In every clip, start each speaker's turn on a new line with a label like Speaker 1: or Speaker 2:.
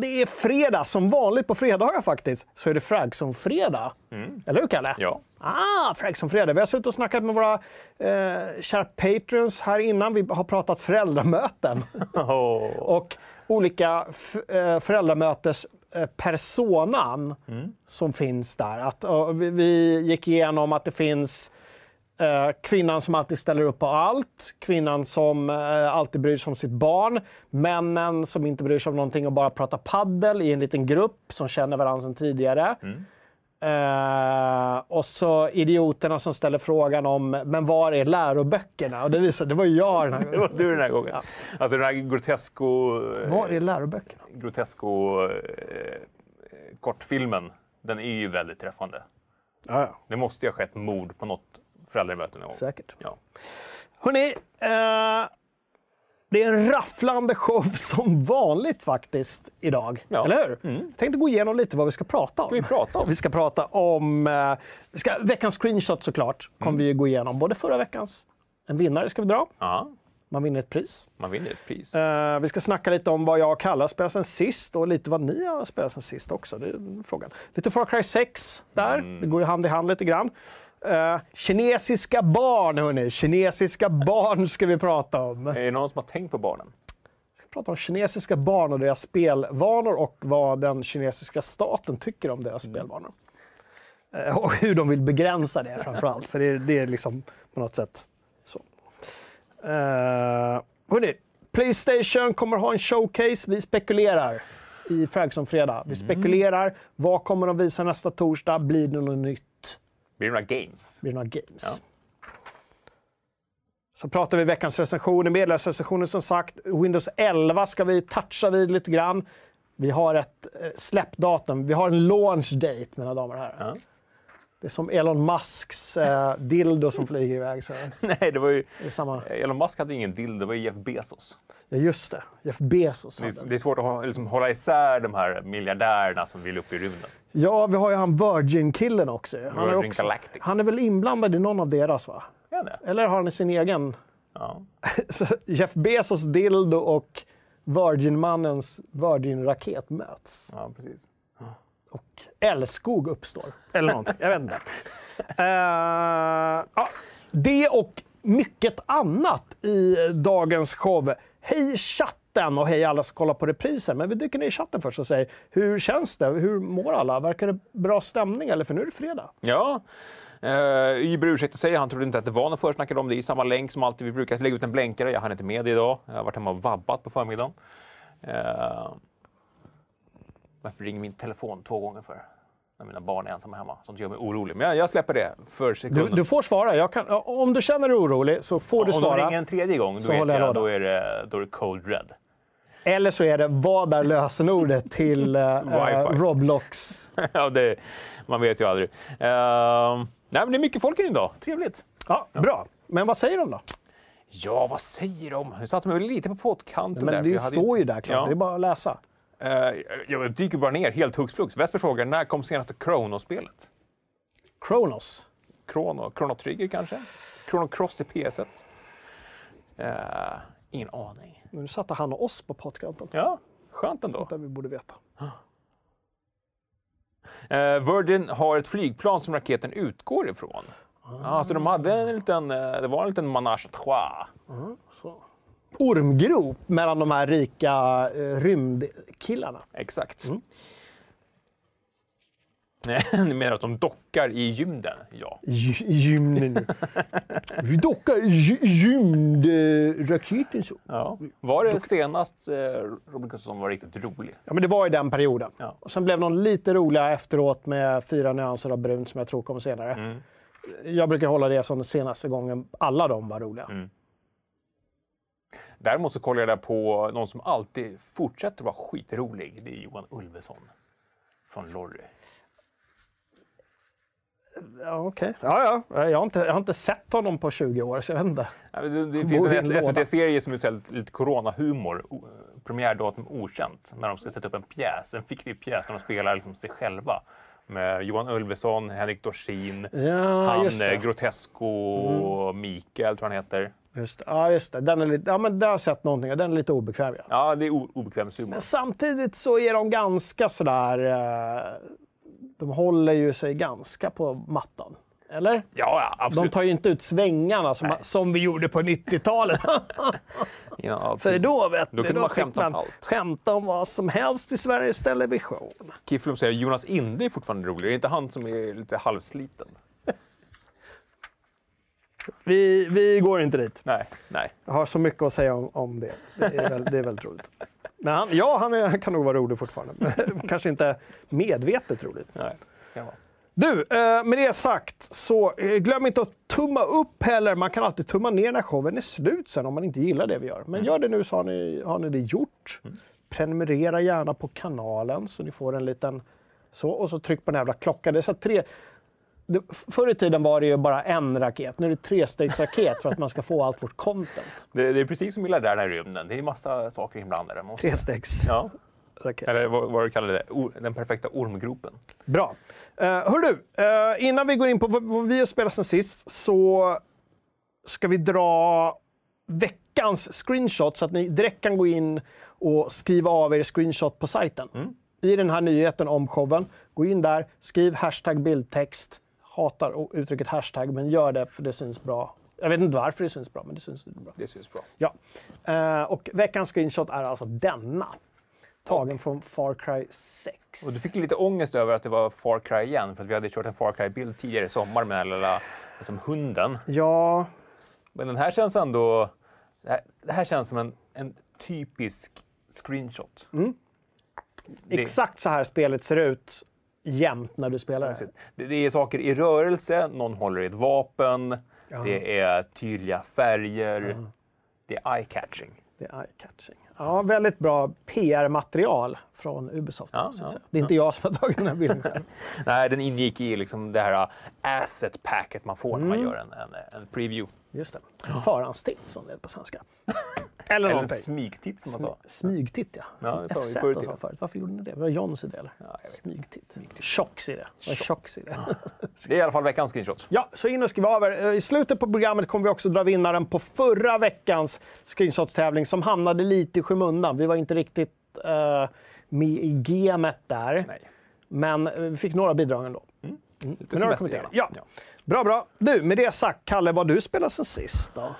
Speaker 1: Det är fredag. Som vanligt på fredagar faktiskt, så är det Fragson-fredag. Eller hur, Kalle?
Speaker 2: Ja.
Speaker 1: Ah, Fragson-fredag. Vi har suttit och snackat med våra eh, kära patrons här innan. Vi har pratat föräldramöten och olika eh, föräldramötes eh, personan som finns där. Att, vi, vi gick igenom att det finns kvinnan som alltid ställer upp på allt, kvinnan som eh, alltid bryr sig om sitt barn, männen som inte bryr sig om någonting och bara pratar paddel i en liten grupp som känner varandra sedan tidigare. Eh, och så idioterna som ställer frågan om men var är läroböckerna? Och det visade, det var ju jag den här
Speaker 2: Det var
Speaker 1: gången.
Speaker 2: du den här gången. Alltså den här grotesko...
Speaker 1: Var är läroböckerna?
Speaker 2: grotesko eh, kortfilmen, den är ju väldigt träffande.
Speaker 1: Ja, ja.
Speaker 2: Det måste ju ha skett mord på något föräldramöte någon gång.
Speaker 1: Säkert.
Speaker 2: Ja.
Speaker 1: Hörrni, eh, det är en rafflande show som vanligt faktiskt idag.
Speaker 2: Ja.
Speaker 1: Eller hur? Tänkte gå igenom lite vad vi ska prata om.
Speaker 2: Ska vi prata om?
Speaker 1: Vi ska prata om eh, vi ska, veckans screenshot såklart. kommer vi gå igenom. Både förra veckans, en vinnare ska vi dra.
Speaker 2: Ja,
Speaker 1: Man vinner ett pris.
Speaker 2: man vinner ett pris.
Speaker 1: Eh, vi ska snacka lite om vad jag och Kalle har spelat sen sist och lite vad ni har spelat sen sist också. Det är frågan. Lite Far Cry 6 där. Det går ju hand i hand lite grann. Eh, kinesiska barn, hörni. Kinesiska barn ska vi prata om.
Speaker 2: Är det någon som har tänkt på barnen?
Speaker 1: Vi ska prata om kinesiska barn och deras spelvanor och vad den kinesiska staten tycker om deras spelvanor. Eh, och hur de vill begränsa det framför allt. För det, det är liksom på något sätt så. Uh, hörni, Playstation kommer ha en showcase. Vi spekulerar i Fragson fredag. Vi spekulerar. Vad kommer de visa nästa torsdag? Blir det något nytt?
Speaker 2: Blir det några games?
Speaker 1: blir det några games. Så pratar vi veckans recensioner, medlemsrecensioner som sagt. Windows 11 ska vi toucha vid lite grann. Vi har ett eh, släppdatum, vi har en launch date mina damer och herrar.
Speaker 2: Ja.
Speaker 1: Det är som Elon Musks eh, dildo som flyger iväg. Så
Speaker 2: Nej, det var ju...
Speaker 1: det är samma.
Speaker 2: Elon Musk hade ju ingen dildo, det var ju Jeff Bezos.
Speaker 1: Ja, just det. Jeff Bezos
Speaker 2: Det
Speaker 1: hade
Speaker 2: är, det är svårt att liksom, hålla isär de här miljardärerna som vill upp i rymden.
Speaker 1: Ja, vi har ju han Virgin-killen också. Han är,
Speaker 2: Virgin
Speaker 1: också
Speaker 2: Galactic.
Speaker 1: han är väl inblandad i någon av deras, va?
Speaker 2: Ja, det.
Speaker 1: Eller har han sin egen?
Speaker 2: Ja.
Speaker 1: Jeff Bezos dildo och Virgin-mannens Virgin-raket möts.
Speaker 2: ja, precis.
Speaker 1: Och älskog uppstår. Eller någonting, jag vet inte. Eh, ja, det och mycket annat i dagens show. Hej chatten och hej alla som kollar på reprisen. Men vi dyker ner i chatten först och säger, hur känns det? Hur mår alla? Verkar det bra stämning? Eller för nu är det fredag.
Speaker 2: Ja. Uh, Uber ursäkta sig, han trodde inte att det var något försnackade om. Det är ju samma länk som alltid. Vi brukar lägga ut en blänkare. Jag hann inte med det idag. Jag har varit hemma och vabbat på förmiddagen. Eh, varför ringer min telefon två gånger för? När mina barn är ensamma hemma. Sånt gör mig orolig. Men jag, jag släpper det för
Speaker 1: Du,
Speaker 2: sekunden.
Speaker 1: du får svara. Kan, om du känner dig orolig så får du
Speaker 2: Om de
Speaker 1: svara.
Speaker 2: ringer en tredje gång, då
Speaker 1: Så
Speaker 2: vet
Speaker 1: jag
Speaker 2: då är, det, då är det cold red.
Speaker 1: Eller så är det, vad är lösenordet till uh,
Speaker 2: Wi-Fi.
Speaker 1: Roblox?
Speaker 2: ja, det, man vet ju aldrig. Eh, nej, men det är mycket folk här idag. Trevligt.
Speaker 1: Ja, bra. Men vad säger de då?
Speaker 2: Ja, vad säger de? Nu satte mig lite på pottkanten.
Speaker 1: Men det står ju där klart.
Speaker 2: Ja.
Speaker 1: Det är bara att läsa.
Speaker 2: Eh, jag dyker bara ner helt hux flux. Vesper frågar, när kom senaste Chrono-spelet?
Speaker 1: Kronos.
Speaker 2: Chrono, Chrono Trigger kanske? Chrono Cross till PS1? Eh, ingen aning.
Speaker 1: Nu satte han och oss på pottkanten.
Speaker 2: Ja, skönt ändå.
Speaker 1: Där vi borde veta.
Speaker 2: Eh, Virgin har ett flygplan som raketen utgår ifrån. Ah. så de hade en liten, det var en liten manage à trois.
Speaker 1: Så. Ormgrop mellan de här rika eh, rymdkillarna.
Speaker 2: Exakt.
Speaker 1: Mm.
Speaker 2: Ni menar att de dockar i gymden? Ja.
Speaker 1: Gy- Gymnen. Vi dockar i gy- gymdraketen så.
Speaker 2: ja. Var det senast eh, Robin Gustafsson var riktigt rolig?
Speaker 1: Ja, men det var i den perioden.
Speaker 2: Ja.
Speaker 1: Och sen blev de lite roliga efteråt med fyra nyanser av brunt som jag tror kommer senare.
Speaker 2: Mm.
Speaker 1: Jag brukar hålla det som den senaste gången alla de var roliga.
Speaker 2: Mm. Däremot så kollar jag på någon som alltid fortsätter vara skitrolig. Det är Johan Ulveson från Lorry.
Speaker 1: Ja, okej. Ja, ja. Jag har, inte, jag har inte sett honom på 20 år, så jag vet inte.
Speaker 2: Ja, Det, det finns en. SVT-serie som är lite coronahumor. Premiärdatum okänt. När de ska sätta upp en pjäs, en fiktiv pjäs där de spelar liksom sig själva. Med Johan Ulveson, Henrik Dorsin,
Speaker 1: Ja,
Speaker 2: han eh, Grotesco, Mikael tror han heter.
Speaker 1: Just, ja, just det. Den är lite, ja, men där har jag sett någonting. Den är lite obekväm. Ja.
Speaker 2: Ja, det är obekväm humor.
Speaker 1: Men samtidigt så är de ganska sådär... Eh, de håller ju sig ganska på mattan. Eller?
Speaker 2: Ja, ja,
Speaker 1: De
Speaker 2: absolut.
Speaker 1: tar ju inte ut svängarna som, som vi gjorde på 90-talet.
Speaker 2: Ja,
Speaker 1: För då, vet
Speaker 2: Då
Speaker 1: ni,
Speaker 2: kunde man
Speaker 1: fick man
Speaker 2: allt.
Speaker 1: skämta om vad som helst i Sveriges Television.
Speaker 2: Kifflum säger Jonas Inde är fortfarande rolig. Det är inte han som är lite halvsliten.
Speaker 1: Vi, vi går inte dit.
Speaker 2: Nej, nej.
Speaker 1: Jag har så mycket att säga om, om det. Det är, väl, det är väldigt roligt. Men han, ja, han, är, han kan nog vara rolig fortfarande. Kanske inte medvetet roligt.
Speaker 2: nej. Kan vara.
Speaker 1: Du, eh, med det sagt så eh, glöm inte att tumma upp heller. Man kan alltid tumma ner när showen är slut sen om man inte gillar det vi gör. Men gör det nu så har ni, har ni det gjort. Prenumerera gärna på kanalen så ni får en liten så och så tryck på den jävla klockan. Det är så tre, förr i tiden var det ju bara en raket. Nu är det trestegsraket för att man ska få allt vårt content.
Speaker 2: Det, det är precis som i rymden. Det är massa saker inblandade. Måste-
Speaker 1: Trestegsraket.
Speaker 2: Ja, eller vad, vad du kallar det. Den perfekta ormgropen.
Speaker 1: Bra. Uh, hör du, eh, innan vi går in på vad, vad vi har spelat sen sist så ska vi dra veckans screenshot så att ni direkt kan gå in och skriva av er screenshot på sajten. I den här nyheten om showen, gå in där, skriv hashtag bildtext. Hatar uttrycket hashtag, men gör det för det syns bra. Jag vet inte varför det syns bra, men det syns bra.
Speaker 2: Det syns bra.
Speaker 1: Ja. Eh, och veckans screenshot är alltså denna. Tagen från Far Cry 6.
Speaker 2: Och du fick lite ångest över att det var Far Cry igen, för att vi hade kört en Far Cry-bild tidigare i sommar med den här lilla liksom hunden.
Speaker 1: Ja,
Speaker 2: Men den här känns ändå... Det här, det här känns som en, en typisk screenshot. Det-
Speaker 1: exakt så här spelet ser ut jämt när du spelar det.
Speaker 2: Det, det är saker i rörelse, någon håller i ett vapen, det är tydliga färger, det är eye-catching.
Speaker 1: Det är eye-catching. Ja, väldigt bra PR-material från Ubisoft.
Speaker 2: Ja, ja.
Speaker 1: Det är inte jag som har tagit den här bilden själv.
Speaker 2: Nej, den ingick i liksom det här asset packet man får när
Speaker 1: Mm.
Speaker 2: man gör en, en, en preview.
Speaker 1: Just det. Förhandstitt som det är på svenska. Eller
Speaker 2: Eller en smygtitt som man sa.
Speaker 1: Smygtitt, ja.
Speaker 2: Ja,
Speaker 1: Som
Speaker 2: det sa
Speaker 1: FZ
Speaker 2: förut, ja.
Speaker 1: Varför gjorde ni det? Var det Johns idé? Eller?
Speaker 2: jag vet
Speaker 1: Smygtitt. Tjocks idé. Vad är tjocks idé?
Speaker 2: Det är i alla fall veckans screenshot.
Speaker 1: Ja, så in och skriv av er. Eh, I slutet på programmet kommer vi också dra vinnaren på förra veckans screenshotstävling som hamnade lite i skymundan. Vi var inte riktigt eh, med i gamet där.
Speaker 2: Nej.
Speaker 1: Men eh, vi fick några bidrag ändå.
Speaker 2: Lite
Speaker 1: Men har jag kommit
Speaker 2: semester
Speaker 1: igenom. Ja. Bra, bra. Du, med det sagt, Kalle, vad du spelat sen sist då?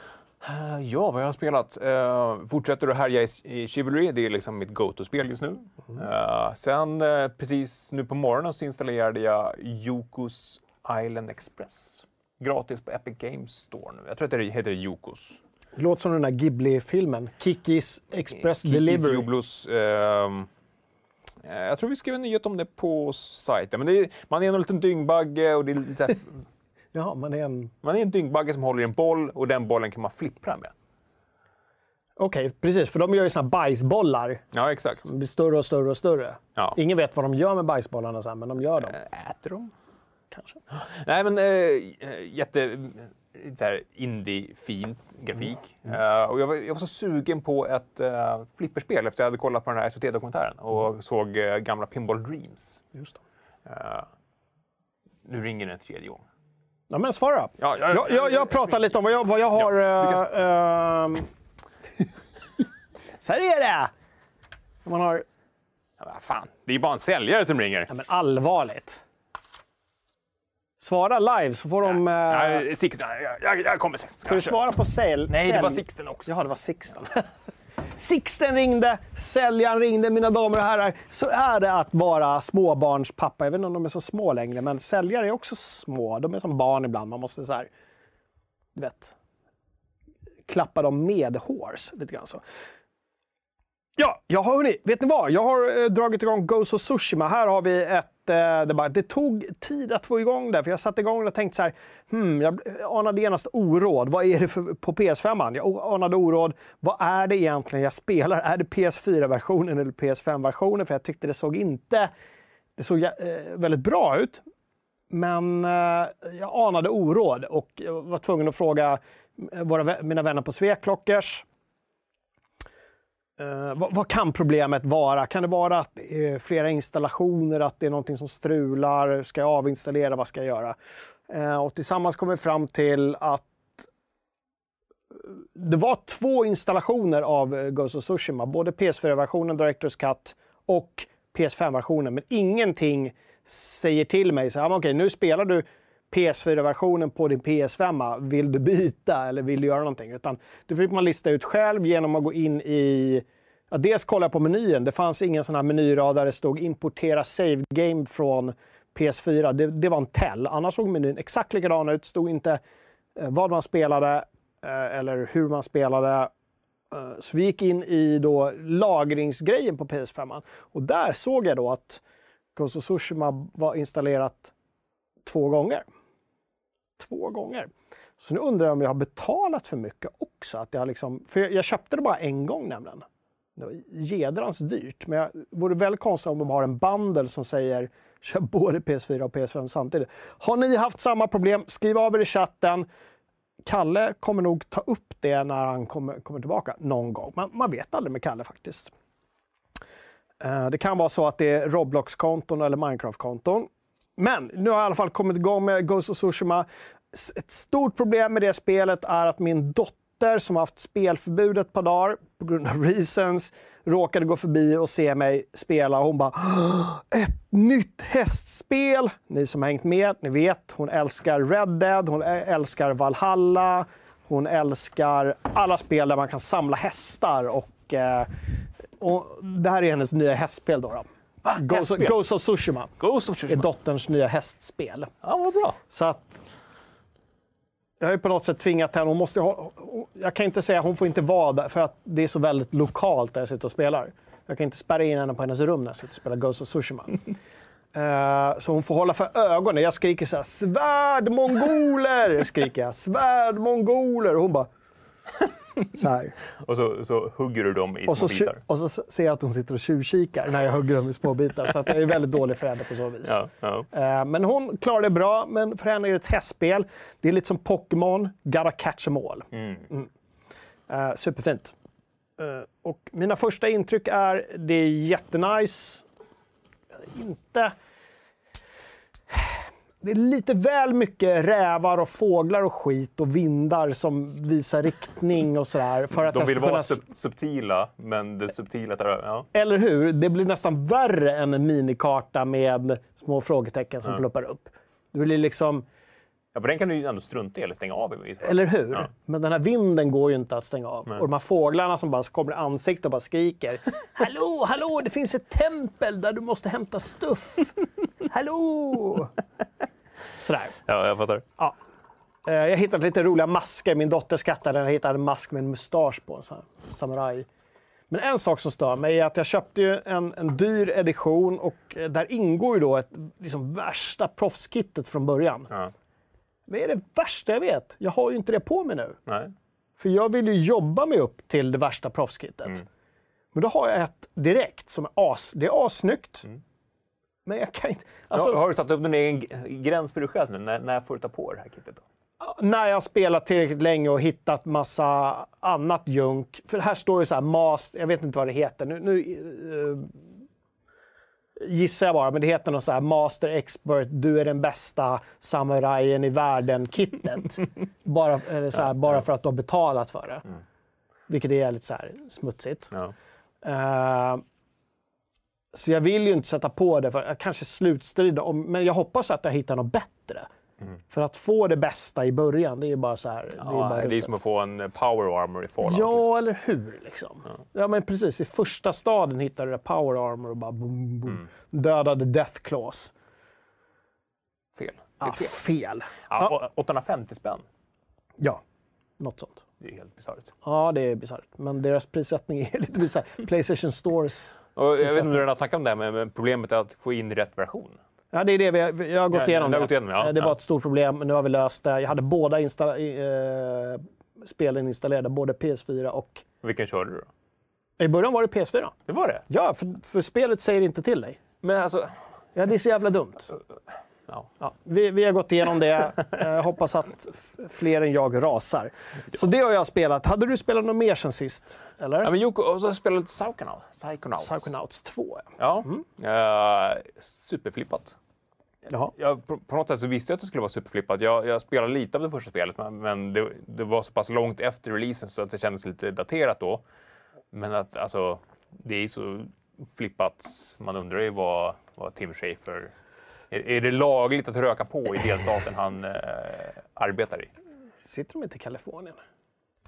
Speaker 2: Eh, Ja, vad jag har spelat. Uh, fortsätter att härja i, Chivalry, det är liksom mitt go-to-spel just nu. Eh, sen eh, precis nu på morgonen så installerade jag Yokos Island Express. Gratis på Epic Games Store nu. Jag tror att det heter Yokos.
Speaker 1: Det låter som den där Ghibli-filmen, Kikis Express
Speaker 2: Kikis
Speaker 1: Delivery.
Speaker 2: Jublos, ehm, eh, jag tror vi skrev en nyhet om det på sajten. Men är, man är en liten dyngbagge och det är lite så här,
Speaker 1: Ja, man är en...
Speaker 2: man är en dyngbagge som håller i en boll och den bollen kan man flippra med.
Speaker 1: Okej, precis. För de gör ju såna här bajsbollar.
Speaker 2: Ja, exakt.
Speaker 1: De blir större och större och större.
Speaker 2: Ja.
Speaker 1: Ingen vet vad de gör med bajsbollarna sen, men de gör dem.
Speaker 2: Äter de?
Speaker 1: Kanske.
Speaker 2: Nej, men äh, jätte så här indie-fin grafik. Eh, och jag, var, jag var så sugen på ett uh, flipperspel efter jag hade kollat på den här SVT-dokumentären och såg eh, gamla Pinball Dreams.
Speaker 1: Just.
Speaker 2: Eh, nu ringer den en tredje gång.
Speaker 1: Ja, men svara.
Speaker 2: Ja,
Speaker 1: Jag, jag, jag pratar lite om vad jag, vad jag har...
Speaker 2: Ja,
Speaker 1: eh, ehm, så här är det! Man har...
Speaker 2: Ja, fan, det är bara en säljare som ringer.
Speaker 1: Ja, men allvarligt. Svara live så får de... eh,
Speaker 2: Ja, Sixten, jag, jag, jag kommer sen.
Speaker 1: Ska du svara på sälj?
Speaker 2: Nej, det var Sixten också.
Speaker 1: Jaha, det var Sixten. Sixten ringde, säljaren ringde, mina damer och herrar. Så är det att vara småbarnspappa. Jag vet inte om de är så små längre, men säljare är också små. De är som barn ibland. Man måste så här, du vet, klappa dem med hårs. Lite grann så. Ja, jag har hunnit. vet ni vad? Jag har eh, dragit igång Ghost of Tsushima. Här har vi ett... Eh, det, bara, det tog tid att få igång det, för jag satte igång och tänkte så här, hmm, jag anade genast oråd. Vad är det för, på PS5? Jag anade oråd. Vad är det egentligen jag spelar? Är det PS4-versionen eller PS5-versionen? För jag tyckte det såg inte... Det såg eh, väldigt bra ut. Men eh, jag anade oråd och var tvungen att fråga eh, våra, mina vänner på Sveklockers. Eh, vad, vad, kan problemet vara? Kan det vara att eh, flera installationer, att det är någonting som strular? Ska jag avinstallera? Vad ska jag göra? Eh, och tillsammans kom vi fram till att eh, det var två installationer av eh, Ghost of Tsushima, både PS4-versionen, Directors Cut och PS5-versionen, men ingenting säger till mig så här, ah, okej, nu spelar du PS4-versionen på din PS5, vill du byta eller vill du göra någonting? Utan det fick man lista ut själv genom att gå in i Ja, dels kolla på menyn. Det fanns ingen sån här menyrad där det stod importera save game från PS4. Det, det var en tell. Annars såg menyn exakt likadan ut. stod inte eh, vad man spelade eh, eller hur man spelade. Eh, så vi gick in i då lagringsgrejen på PS5 och där såg jag då att Ghost of Tsushima var installerat två gånger. Två gånger. Så nu undrar jag om jag har betalat för mycket också. Att jag, liksom, för jag, jag köpte det bara en gång nämligen. Det var jädrans dyrt. Men det vore väldigt konstigt om de har en bundle som säger köp både PS4 och PS5 samtidigt. Har ni haft samma problem? Skriv av er i chatten. Kalle kommer nog ta upp det när han kommer, kommer tillbaka någon gång. Man, man vet aldrig med Kalle faktiskt. Eh, det kan vara så att det är Roblox-konton eller Minecraft-konton. Men nu har jag i alla fall kommit igång med Ghost of Tsushima. Ett stort problem med det spelet är att min dotter som har haft spelförbud ett par dagar på grund av reasons råkade gå förbi och se mig spela. Hon bara “Ett nytt hästspel!” Ni som har hängt med, ni vet. Hon älskar Red Dead, hon älskar Valhalla, hon älskar alla spel där man kan samla hästar. Och, eh, och det här är hennes nya hästspel. Då, då. Ghost, Ghost of Tsushima.
Speaker 2: Ghost of Tsushima.
Speaker 1: är dotterns nya hästspel.
Speaker 2: Ja, vad bra.
Speaker 1: Så att jag har ju på något sätt tvingat henne. Hon måste ha, jag kan inte säga att hon får inte vara där, för att det är så väldigt lokalt där jag sitter och spelar. Jag kan inte spärra in henne på hennes rum när jag sitter och spelar Ghost of Tsushima. uh, så hon får hålla för ögonen. Jag skriker så här, svärd mongoler! skriker jag. Svärd mongoler! Och hon bara,
Speaker 2: så här. Och så, så hugger du dem i
Speaker 1: och
Speaker 2: små bitar?
Speaker 1: Och så ser jag att hon sitter och tjuvkikar när jag hugger dem i små bitar. Så att jag är väldigt dålig förälder på så vis.
Speaker 2: Ja, ja.
Speaker 1: Uh, men hon klarar det bra. Men för henne är det ett hästspel. Det är lite som Pokémon, gotta catch em all. Mm. Mm. Uh, superfint. Uh, och mina första intryck är, det är jättenice. Inte det är lite väl mycket rävar och fåglar och skit och vindar som visar riktning och sådär.
Speaker 2: För att De vill vara kunna... subtila, men det subtila tar ja.
Speaker 1: Eller hur? Det blir nästan värre än en minikarta med små frågetecken som ja. ploppar upp. Det blir liksom...
Speaker 2: Ja, för den kan du ju ändå strunta i eller stänga av.
Speaker 1: Eller hur? Ja. Men den här vinden går ju inte att stänga av. Nej. Och de här fåglarna som bara kommer i ansiktet och bara skriker. hallå, hallå, det finns ett tempel där du måste hämta stuff. hallå! Sådär.
Speaker 2: Ja, jag fattar.
Speaker 1: Ja. Eh, jag hittade lite roliga masker. Min dotter skattade när jag hittade en mask med en mustasch på. En sån samuraj. Men en sak som stör mig är att jag köpte en, en dyr edition och eh, där ingår ju då ett liksom, värsta proffskittet från början. Ja. Det är det värsta jag vet. Jag har ju inte det på mig nu.
Speaker 2: Nej.
Speaker 1: För jag vill ju jobba mig upp till det värsta proffskittet. Mm. Men då har jag ett direkt som är as. Det är assnyggt. Mm. Men jag kan inte...
Speaker 2: Alltså, har du satt upp en egen gräns för dig själv nu? När, när får du ta på det här kittet? Då?
Speaker 1: När jag har spelat tillräckligt länge och hittat massa annat junk. För här står det så här, master, jag vet inte vad det heter. Nu, nu uh, gissar jag bara, men det heter något så här Master Expert, du är den bästa samurajen i världen-kittet. bara så här, bara för att du har betalat för det. Mm. Vilket är lite så här smutsigt. Ja. Uh, så jag vill ju inte sätta på det, för kanske slutstrida, om, men jag hoppas att jag hittar något bättre. Mm. För att få det bästa i början, det är ju bara så här.
Speaker 2: Ja, det, är bara det är som att få en power armor i Fallout.
Speaker 1: Ja, liksom. eller hur? Liksom. Ja. ja. men precis. I första staden hittade du power armor och bara boom, boom. Mm. Dödade Death Claws.
Speaker 2: Fel.
Speaker 1: Ja, fel. fel.
Speaker 2: Ja, 850 spänn.
Speaker 1: Ja, något sånt.
Speaker 2: Det är helt bisarrt.
Speaker 1: Ja, det är bisarrt. Men deras prissättning är lite bisarr. Playstation Stores
Speaker 2: och jag vet inte om du redan snackat om det, men problemet är att få in rätt version.
Speaker 1: Ja, det är det vi har, jag har gått ja, igenom.
Speaker 2: Det, gått igenom ja.
Speaker 1: det var ett stort problem, men nu har vi löst det. Jag hade båda insta eh, spelen installerade, både PS4 och...
Speaker 2: Vilken körde du då?
Speaker 1: I början var det PS4.
Speaker 2: Det var det?
Speaker 1: Ja, för, för spelet säger inte till dig.
Speaker 2: Men alltså...
Speaker 1: Ja, det är så jävla dumt.
Speaker 2: Ja.
Speaker 1: Ja, vi, vi har gått igenom det. Eh, hoppas att fler än jag rasar. Så det har jag spelat. Hade du spelat något mer sen sist? Eller?
Speaker 2: Ja, men Joko, och så spelade lite Psychonaut. Psychonaut.
Speaker 1: Psychonauts 2. ja.
Speaker 2: Ja.
Speaker 1: Mm.
Speaker 2: Eh, superflippat.
Speaker 1: Jaha.
Speaker 2: Jag, på, på något sätt så visste jag att det skulle vara superflippat. Jag, jag spelade lite av det första spelet, men, men det, det var så pass långt efter releasen så att det kändes lite daterat då. Men att alltså, det är så flippat. Man undrar ju vad, vad Tim Schafer... Är, är det lagligt att röka på i delstaten han eh, arbetar i?
Speaker 1: Sitter de inte i Kalifornien?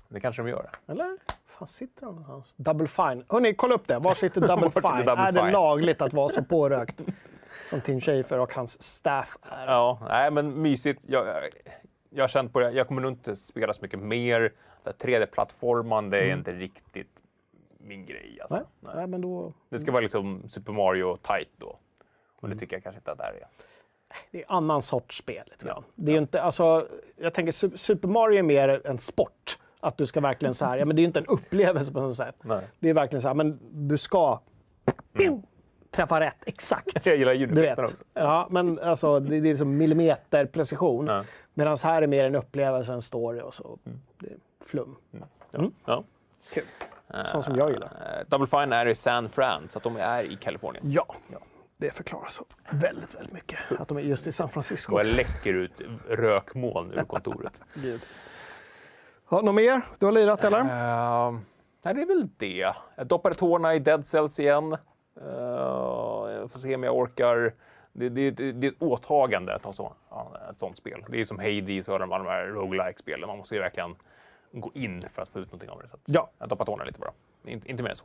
Speaker 2: Det kanske de gör.
Speaker 1: Eller? fan sitter de någonstans? Double Fine. Hörni, kolla upp det. Var sitter Double Fine?
Speaker 2: Double
Speaker 1: är det lagligt att vara så pårökt som Tim Schafer och hans staff är?
Speaker 2: Ja, nej men mysigt. Jag, jag, har känt på det. Jag kommer nog inte spela så mycket mer. Det här 3D-plattformande är inte riktigt min grej. Alltså.
Speaker 1: Nej?
Speaker 2: Nej.
Speaker 1: Nej, men då...
Speaker 2: Det ska vara liksom Super Mario tight då. Och det tycker jag kanske inte att det här är.
Speaker 1: Det är annan sorts spel. Lite
Speaker 2: Ja.
Speaker 1: Det är ju inte, alltså, jag tänker Su- Super Mario är mer en sport. Att du ska verkligen så här, ja men det är inte en upplevelse på något sätt.
Speaker 2: Nej.
Speaker 1: Det är verkligen så här, men du ska ping, träffa rätt exakt.
Speaker 2: Jag gillar
Speaker 1: Du
Speaker 2: ljudeffekterna
Speaker 1: vet.
Speaker 2: också.
Speaker 1: Ja, men alltså det, det är liksom millimeterprecision.
Speaker 2: Ja.
Speaker 1: Medan här är mer en upplevelse, en story och så. Det är flum.
Speaker 2: Ja. Ja.
Speaker 1: Kul. Sånt som jag gillar.
Speaker 2: Eh, Double Fine är i San Fran, så att de är i Kalifornien.
Speaker 1: Ja, det förklarar så väldigt, väldigt mycket. Att de är just i San Francisco.
Speaker 2: Det läcker ut rökmoln ur kontoret.
Speaker 1: Gud. Ja, något mer du har lirat eller?
Speaker 2: Uh, nej, det är väl det. Jag doppade tårna i Dead Cells igen. Uh, jag får se om jag orkar. Det, det, det, det är ett åtagande att ha så, ett sånt spel. Det är som Hades och de, alla de här roguelike-spelen. Man måste ju verkligen gå in för att få ut någonting av det. Så
Speaker 1: Ja,
Speaker 2: jag doppar tårna lite bara. Inte, inte mer än så.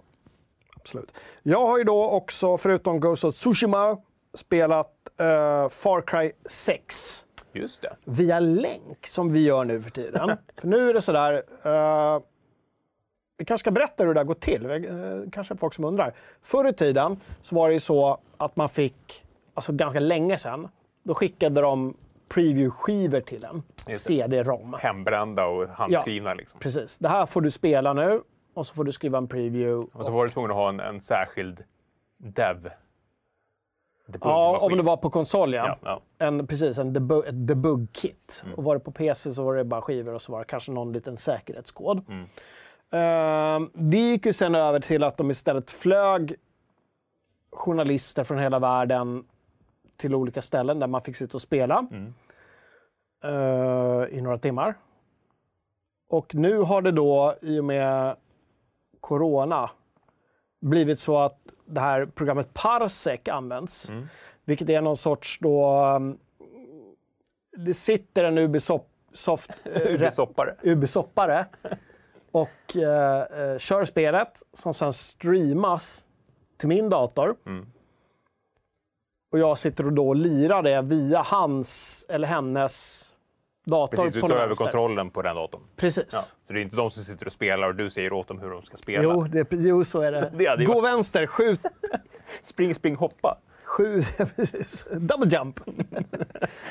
Speaker 1: absolut. Jag har ju då också, förutom Ghost of Tsushima, spelat eh, Far Cry 6
Speaker 2: Just det.
Speaker 1: via länk, som vi gör nu för tiden. för nu är det sådär... Uh, vi kanske ska berätta hur det där går till. Uh, kanske folk som undrar. Förr i tiden så var det ju så att man fick, alltså ganska länge sedan, då skickade de preview-skivor till en.
Speaker 2: Det.
Speaker 1: CD-ROM.
Speaker 2: Hembrända och handskrivna. Liksom.
Speaker 1: Precis. Det här får du spela nu och så får du skriva en preview.
Speaker 2: Och så var du tvungen att ha en, en särskild dev.
Speaker 1: Ja, om det var på konsol ja.
Speaker 2: Ja, ja.
Speaker 1: En, precis, en debug, ett debug-kit.
Speaker 2: Mm.
Speaker 1: Och var det på PC så var det bara skivor och så var det kanske någon liten säkerhetskod.
Speaker 2: Mm.
Speaker 1: Ehm, det gick ju sen över till att de istället flög journalister från hela världen till olika ställen där man fick sitta och spela
Speaker 2: Mm.
Speaker 1: eh, i några timmar. Och nu har det då, i och med corona, blivit så att det här programmet Parsec används.
Speaker 2: Mm.
Speaker 1: Vilket är någon sorts då... um, Det sitter en Ubisoft, soft, eh,
Speaker 2: Ubisoppare.
Speaker 1: Ubisoppare och eh, eh, kör spelet som sen streamas till min dator.
Speaker 2: Mm.
Speaker 1: Och jag sitter och då lirar det via hans eller hennes dator
Speaker 2: Precis, du tar över kontrollen på den datorn.
Speaker 1: Precis.
Speaker 2: Ja. Så det är inte de som sitter och spelar och du säger åt dem hur de ska spela.
Speaker 1: Jo, det, jo, så är det.
Speaker 2: Det
Speaker 1: Gå vänster, skjut,
Speaker 2: Spring, spring, hoppa.
Speaker 1: Sju. Double jump.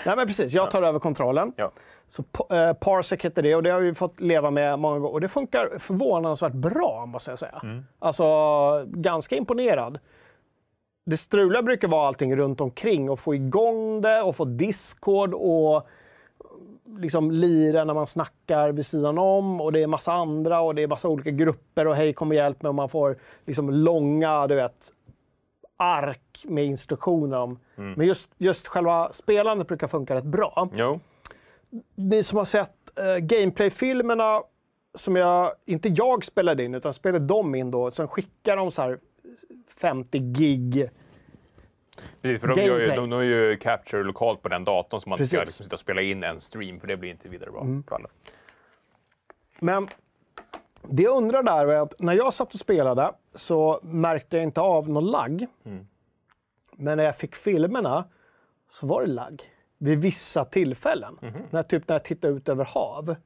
Speaker 1: Nej men precis, jag tar över kontrollen.
Speaker 2: Ja.
Speaker 1: Så eh, Parsec heter det och det har vi fått leva med många gånger. Och det funkar förvånansvärt bra måste jag säga.
Speaker 2: Mm.
Speaker 1: Alltså ganska imponerad. Det struliga brukar vara allting runt omkring och få igång det och få Discord och liksom lira när man snackar vid sidan om och det är massa andra och det är massa olika grupper och hej kom och hjälp mig och man får liksom långa, du vet, ark med instruktioner om. Men just, just själva spelandet brukar funka rätt bra.
Speaker 2: Jo.
Speaker 1: Ni som har sett eh, Gameplay-filmerna som jag, inte jag spelade in, utan spelade de in då. Sen skickar de så här 50 gig.
Speaker 2: Precis, för de gör, ju,
Speaker 1: Gameplay.
Speaker 2: de, de gör ju capture lokalt på den datorn så man inte ska
Speaker 1: Precis.
Speaker 2: liksom sitta och spela in en stream för det blir inte vidare bra för alla.
Speaker 1: Men det jag undrar där är att när jag satt och spelade så märkte jag inte av någon lagg. Men när jag fick filmerna så var det lagg vid vissa tillfällen. När, typ när jag tittade ut över hav.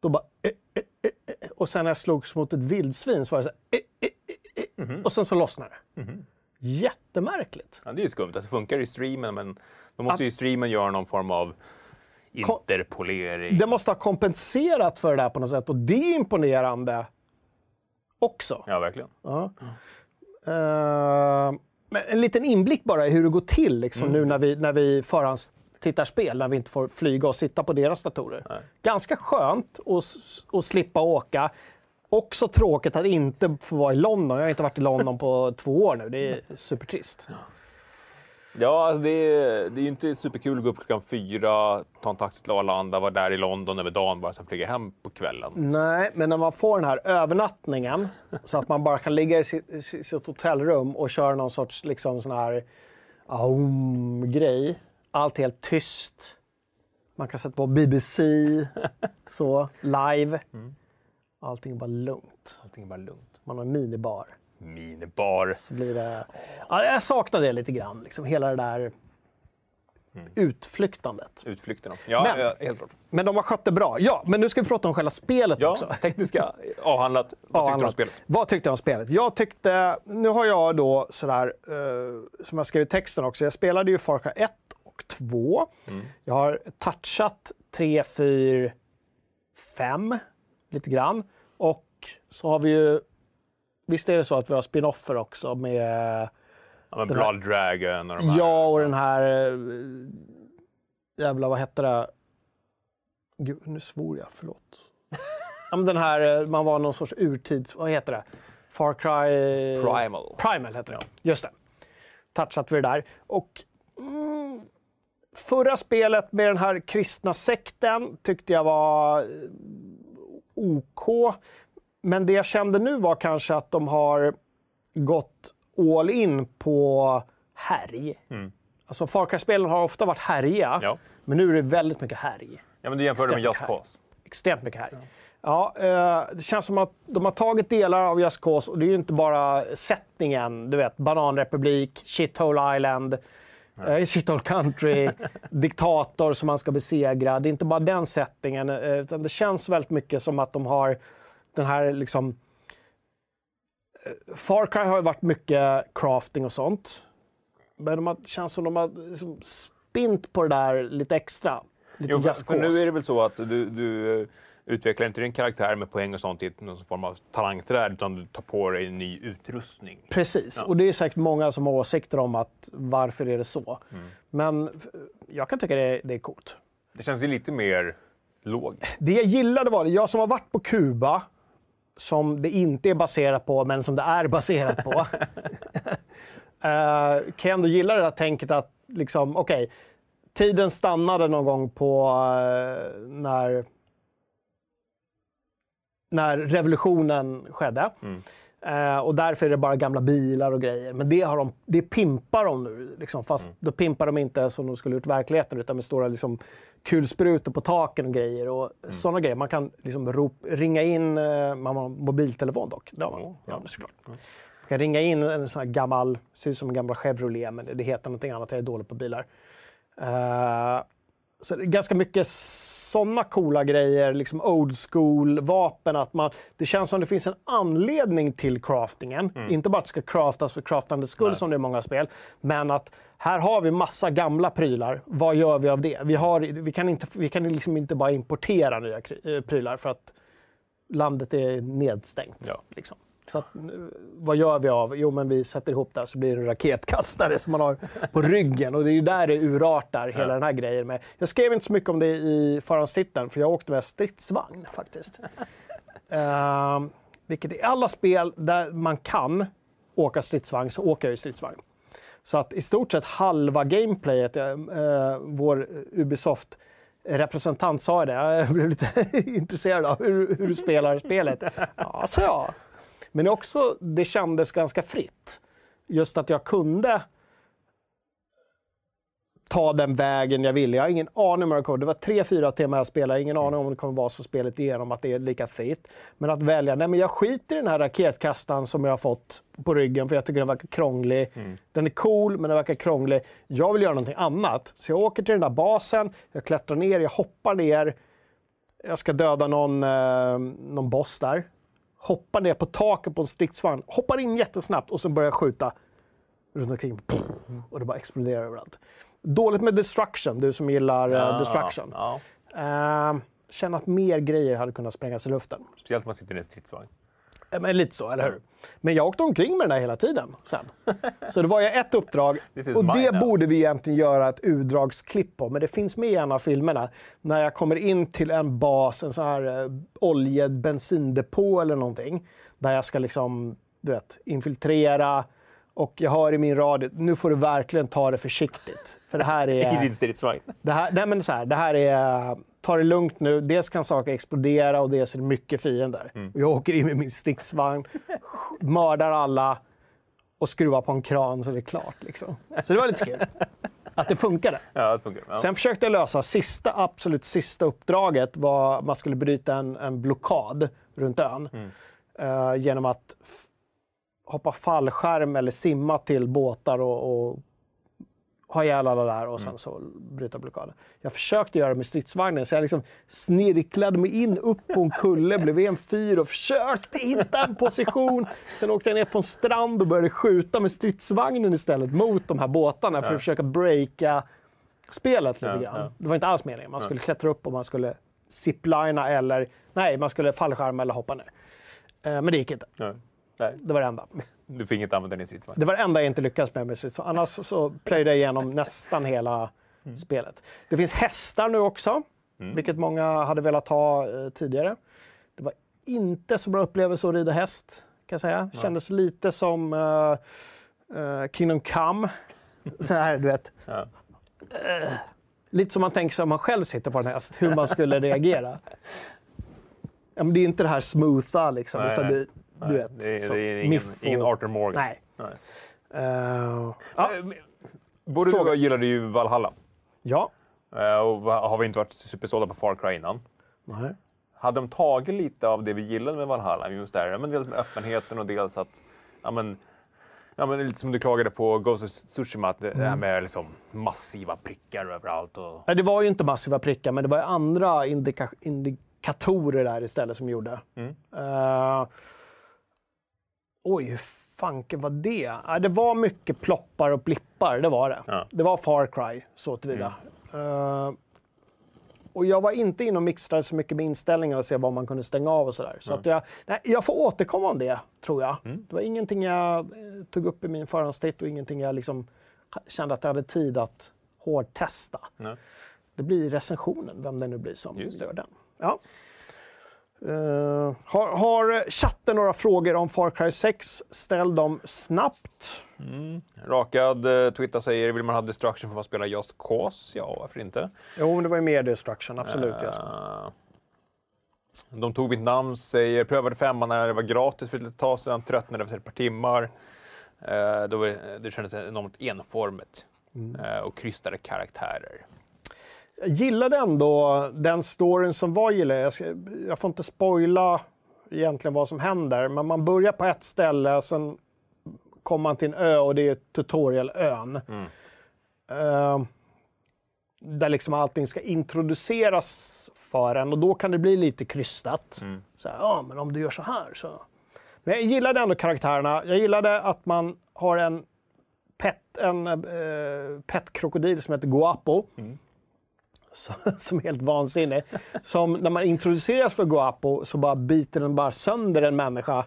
Speaker 1: Då bara... Eh, eh, eh, eh. Och sen när jag slogs mot ett vildsvin så var det så här... Eh, eh, eh, eh. Och sen så lossnade det. Jättemärkligt.
Speaker 2: Ja, det är ju skumt. Alltså, det funkar i streamen men då måste ju streamen göra någon form av interpolering.
Speaker 1: Det måste ha kompenserat för det där på något sätt och det är imponerande också.
Speaker 2: Ja, verkligen.
Speaker 1: Ja. Eh, Men en liten inblick bara i hur det går till liksom, nu när vi, när vi förhandstittar spel, när vi inte får flyga och sitta på deras datorer.
Speaker 2: Nej.
Speaker 1: Ganska skönt att, att slippa åka. Också tråkigt att inte få vara i London. Jag har inte varit i London på två år nu. Det är supertrist.
Speaker 2: Ja, alltså det, är, det är inte superkul att gå upp klockan fyra, ta en taxi till Arlanda, vara där i London över dagen bara, sen flyga hem på kvällen.
Speaker 1: Nej, men när man får den här övernattningen så att man bara kan ligga i sitt, sitt hotellrum och köra någon sorts liksom sån här aum-grej. Allt helt tyst. Man kan sätta på BBC, så, live. Allting är bara lugnt.
Speaker 2: Allting är bara lugnt.
Speaker 1: Man har en minibar.
Speaker 2: Minibar.
Speaker 1: Så blir det... Ja, jag saknar det lite grann, liksom, hela det där utflyktandet.
Speaker 2: Utflykterna. Ja,
Speaker 1: Men-
Speaker 2: ja, helt klart.
Speaker 1: Men de har skött det bra. Ja, men nu ska vi prata om själva spelet
Speaker 2: Ja,
Speaker 1: också.
Speaker 2: tekniska avhandlat. Vad tyckte du om
Speaker 1: avhandlat.
Speaker 2: spelet?
Speaker 1: Vad tyckte jag om spelet? Jag tyckte, nu har jag då sådär, eh, som jag skrev i texten också, jag spelade ju Far Cry 1 och 2.
Speaker 2: Mm.
Speaker 1: Jag har touchat 3, 4, 5 lite grann. Och så har vi ju, visst är det så att vi har spin-offer också med
Speaker 2: Ja, men
Speaker 1: Den här-
Speaker 2: Blood Dragon och de här.
Speaker 1: Ja, och den här... eh, Jävla, vad hette det? Gud, nu svor jag, förlåt. ja, men den här, eh, man var någon sorts urtids... Vad heter det? Far Cry...
Speaker 2: Primal.
Speaker 1: Primal heter det, just det. Touchat vi det där. Och mm, förra spelet med den här kristna sekten tyckte jag var eh, OK. Men det jag kände nu var kanske att de har gått all in på härj. Alltså Far Cry-spelen har ofta varit härjiga,
Speaker 2: Ja.
Speaker 1: men nu är det väldigt mycket härj.
Speaker 2: ja, men du jämförde med Just. Cause.
Speaker 1: Extremt mycket härj. Ja, eh, det känns som att de har tagit delar av Just Cause och det är ju inte bara settingen, du vet, bananrepublik, shithole island, eh, shithole country, diktator som man ska besegra. Det är inte bara den settingen, eh, utan det känns väldigt mycket som att de har den här liksom... eh, Far Cry har ju varit mycket crafting och sånt. Men de har, det känns som de har liksom spint på det där lite extra. Lite
Speaker 2: Jo, för, för nu är det väl så att du, du eh, utvecklar inte din karaktär med poäng och sånt i någon form av talangträd, utan du tar på dig en ny utrustning.
Speaker 1: Precis,
Speaker 2: Ja.
Speaker 1: och det är säkert många som har åsikter om att varför är det så.
Speaker 2: Mm.
Speaker 1: Men jag kan tycka det är, det är coolt.
Speaker 2: Det känns ju lite mer logiskt.
Speaker 1: Det jag gillade var, jag som har varit på Kuba, som det inte är baserat på, men som det är baserat på. eh, kan jag ändå gilla det där tänket att, liksom, okej, tiden stannade någon gång på eh, när, när revolutionen skedde. Eh, och därför är det bara gamla bilar och grejer. Men det, har de, det pimpar de nu. Liksom, fast då pimpar de inte som de skulle gjort i verkligheten utan med stora liksom, kulsprutor på taken och grejer. Och sådana grejer. Man kan liksom rop, ringa in, eh, man har mobiltelefon dock. Det har man.
Speaker 2: Ja,
Speaker 1: Ja, såklart. Man kan ringa in en sån här gammal, ser ut som en gammal Chevrolet men det heter någonting annat. Jag är dålig på bilar. Eh, så det är ganska mycket sådana coola grejer, liksom old school vapen. Att man, det känns som det finns en anledning till craftingen. Inte bara att det ska craftas för craftandets skull
Speaker 2: Nej.
Speaker 1: som det är i många spel. Men att här har vi massa gamla prylar. Vad gör vi av det? Vi, har, vi kan, inte, vi kan liksom inte bara importera nya eh, prylar för att landet är nedstängt.
Speaker 2: Ja.
Speaker 1: Liksom. Så att, vad gör vi av? Jo, men vi sätter ihop det här så blir det en raketkastare som man har på ryggen. Och det är ju där det urartar, hela
Speaker 2: Ja.
Speaker 1: den här grejen. Med. Jag skrev inte så mycket om det i förhandstiteln, för jag åkte med stridsvagn faktiskt. Ehm, vilket i alla spel där man kan åka stridsvagn så åker jag ju stridsvagn. Så att i stort sett halva gameplayet, eh, eh, vår Ubisoft representant sa det, jag blev lite intresserad av hur, hur du spelar spelet. Ja, sa jag. Men också, det kändes ganska fritt. Just att jag kunde ta den vägen jag ville. Jag har ingen aning om vad det kommer. Det var tre, fyra timmar jag spelade. Ingen aning om det kommer vara så spelet igenom, att det är lika fritt. Men att välja, nej men jag skiter i den här raketkastaren som jag har fått på ryggen för jag tycker den verkar krånglig. Den är cool, men den verkar krånglig. Jag vill göra någonting annat. Så jag åker till den där basen, jag klättrar ner, jag hoppar ner. Jag ska döda någon, eh, någon boss där. Hoppar ner på taket på en stridsvagn, hoppar in jättesnabbt och sen börjar skjuta runt omkring. Och det bara exploderar överallt. Dåligt med destruction, du som gillar eh, destruction.
Speaker 2: Ja.
Speaker 1: Eh, känner att mer grejer hade kunnat sprängas i luften.
Speaker 2: Speciellt om man sitter i en stridsvagn.
Speaker 1: Men lite så, eller hur? Men jag åkte omkring med den där hela tiden sen. Så det var ju ett uppdrag och det now. borde vi egentligen göra ett utdragsklipp på. Men det finns med i en av filmerna. När jag kommer in till en bas, en sån här eh, olje bensindepå eller någonting. Där jag ska liksom, du vet, infiltrera. Och jag hör i min radio, nu får du verkligen ta det försiktigt. För det här är...
Speaker 2: I din stridsvagn?
Speaker 1: Det här, nej men så här, det här är ta det lugnt nu. Dels kan saker explodera och dels är det mycket fiender. Mm. Jag åker in med min stridsvagn, mördar alla och skruvar på en kran så det är klart. Liksom. Så det var lite kul. Att det funkade.
Speaker 2: Ja, det funkar. Ja.
Speaker 1: Sen försökte jag lösa sista, absolut sista uppdraget. var Man skulle bryta en, en blockad runt ön. Mm. Uh, genom att hoppa fallskärm eller simma till båtar och, och ha ihjäl alla där och sen mm. så bryta blockaden. Jag försökte göra det med stridsvagnen, så jag liksom snirklade mig in upp på en kulle, blev en fyr och försökte hitta en position. Sen åkte jag ner på en strand och började skjuta med stridsvagnen istället mot de här båtarna för att försöka breaka spelet lite grann. Det var inte alls meningen. Man skulle klättra upp och man skulle ziplina eller nej, man skulle fallskärma eller hoppa ner. Eh, men det gick inte. Nej. Det var det enda.
Speaker 2: Du fick inte använda din stridsvagn?
Speaker 1: Det var det enda jag inte lyckades med med stridsvagn. Annars så plöjde jag igenom nästan hela mm. spelet. Det finns hästar nu också, mm. vilket många hade velat ha eh, tidigare. Det var inte så bra upplevelse att rida häst, kan jag säga. Ja. Kändes lite som uh, uh, Kingdom Come. så här, du vet. Ja. Uh, lite som man tänker sig om man själv sitter på en häst, hur man skulle reagera. Ja, men det är inte det här smootha, liksom, nej, utan nej. Det du vet.
Speaker 2: Det är, det är ingen, ingen Arthur Morgan.
Speaker 1: Nej. Nej. Uh,
Speaker 2: ja. Eh, både du och jag gillade ju Valhalla.
Speaker 1: Ja.
Speaker 2: Uh, och har vi inte varit supersålda på Far Cry innan.
Speaker 1: Nej.
Speaker 2: Hade de tagit lite av det vi gillade med Valhalla, just där, men dels med öppenheten och dels att ja, men, Ja, men lite som du klagade på Ghost of Tsushima, att det mm. här med liksom massiva prickar överallt. Och...
Speaker 1: Nej, det var ju inte massiva prickar, men det var andra indika indikatorer där istället som gjorde. Mm. Uh, Oj, hur fanken var det? Ja, det var mycket ploppar och blippar, det var det. Ja. Det var Far Cry, så tillvida. Mm. Uh, och jag var inte inne och mixtrade så mycket med inställningar och se vad man kunde stänga av och sådär. Så mm. att jag, nej, jag får återkomma om det, tror jag. Mm. Det var ingenting jag eh, tog upp i min förhandstitt och ingenting jag liksom kände att jag hade tid att hårdtesta. Mm. Det blir recensionen, vem det nu blir som gör den. Ja. Uh, har, har chatten några frågor om Far Cry 6? Ställ dem snabbt.
Speaker 2: Mm. Rakad uh, Twitter säger, vill man ha Destruction får man spela Just Cause? Ja, varför inte?
Speaker 1: Jo, men det var ju mer Destruction, absolut. Uh,
Speaker 2: de tog mitt namn, säger, prövade femman när det var gratis för ett litet tag sedan, tröttnade efter ett par timmar. Uh, då, det kändes enormt enformigt mm. och krystade karaktärer
Speaker 1: jag gillade ändå den storyn som var gillade. Jag, ska, jag får inte spoila egentligen vad som händer, men man börjar på ett ställe, sen kommer man till en ö och det är tutorialön. Mm. Uh, där liksom allting ska introduceras för en och då kan det bli lite krystat. Mm. Så här, ja, men om du gör så här så... Men jag gillade ändå karaktärerna. Jag gillade att man har en pet, en, uh, pet-krokodil som heter Guapo. Mm som är helt vansinnig. Som när man introduceras för Guapo så bara biter den bara sönder en människa.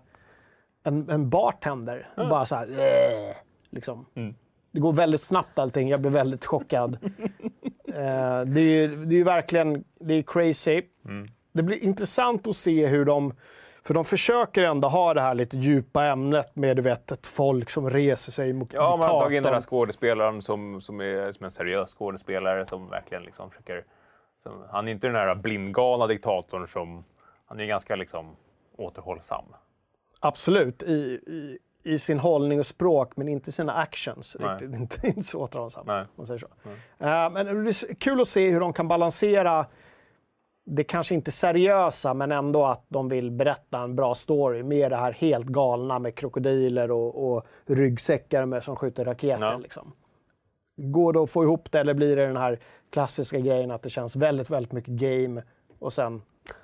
Speaker 1: En, en bartender. Mm. Bara så här, äh, liksom. Mm. Det går väldigt snabbt allting. Jag blir väldigt chockad. uh, det är ju det är verkligen det är crazy. Mm. Det blir intressant att se hur de för de försöker ändå ha det här lite djupa ämnet med du vet, ett folk som reser sig mot
Speaker 2: Ja, man har tagit in den här skådespelaren som, som, är, som en seriös skådespelare som verkligen liksom försöker... Som, han är inte den här blindgalna diktatorn som... Han är ganska liksom återhållsam.
Speaker 1: Absolut, i, i, i sin hållning och språk, men inte sina actions. Riktigt. Inte, inte så återhållsam, Nej. man säger så. Uh, men det är kul att se hur de kan balansera det kanske inte seriösa, men ändå att de vill berätta en bra story med det här helt galna med krokodiler och, och ryggsäckar med, som skjuter raketer. Ja. Liksom. Går det att få ihop det eller blir det den här klassiska grejen att det känns väldigt, väldigt mycket game och sen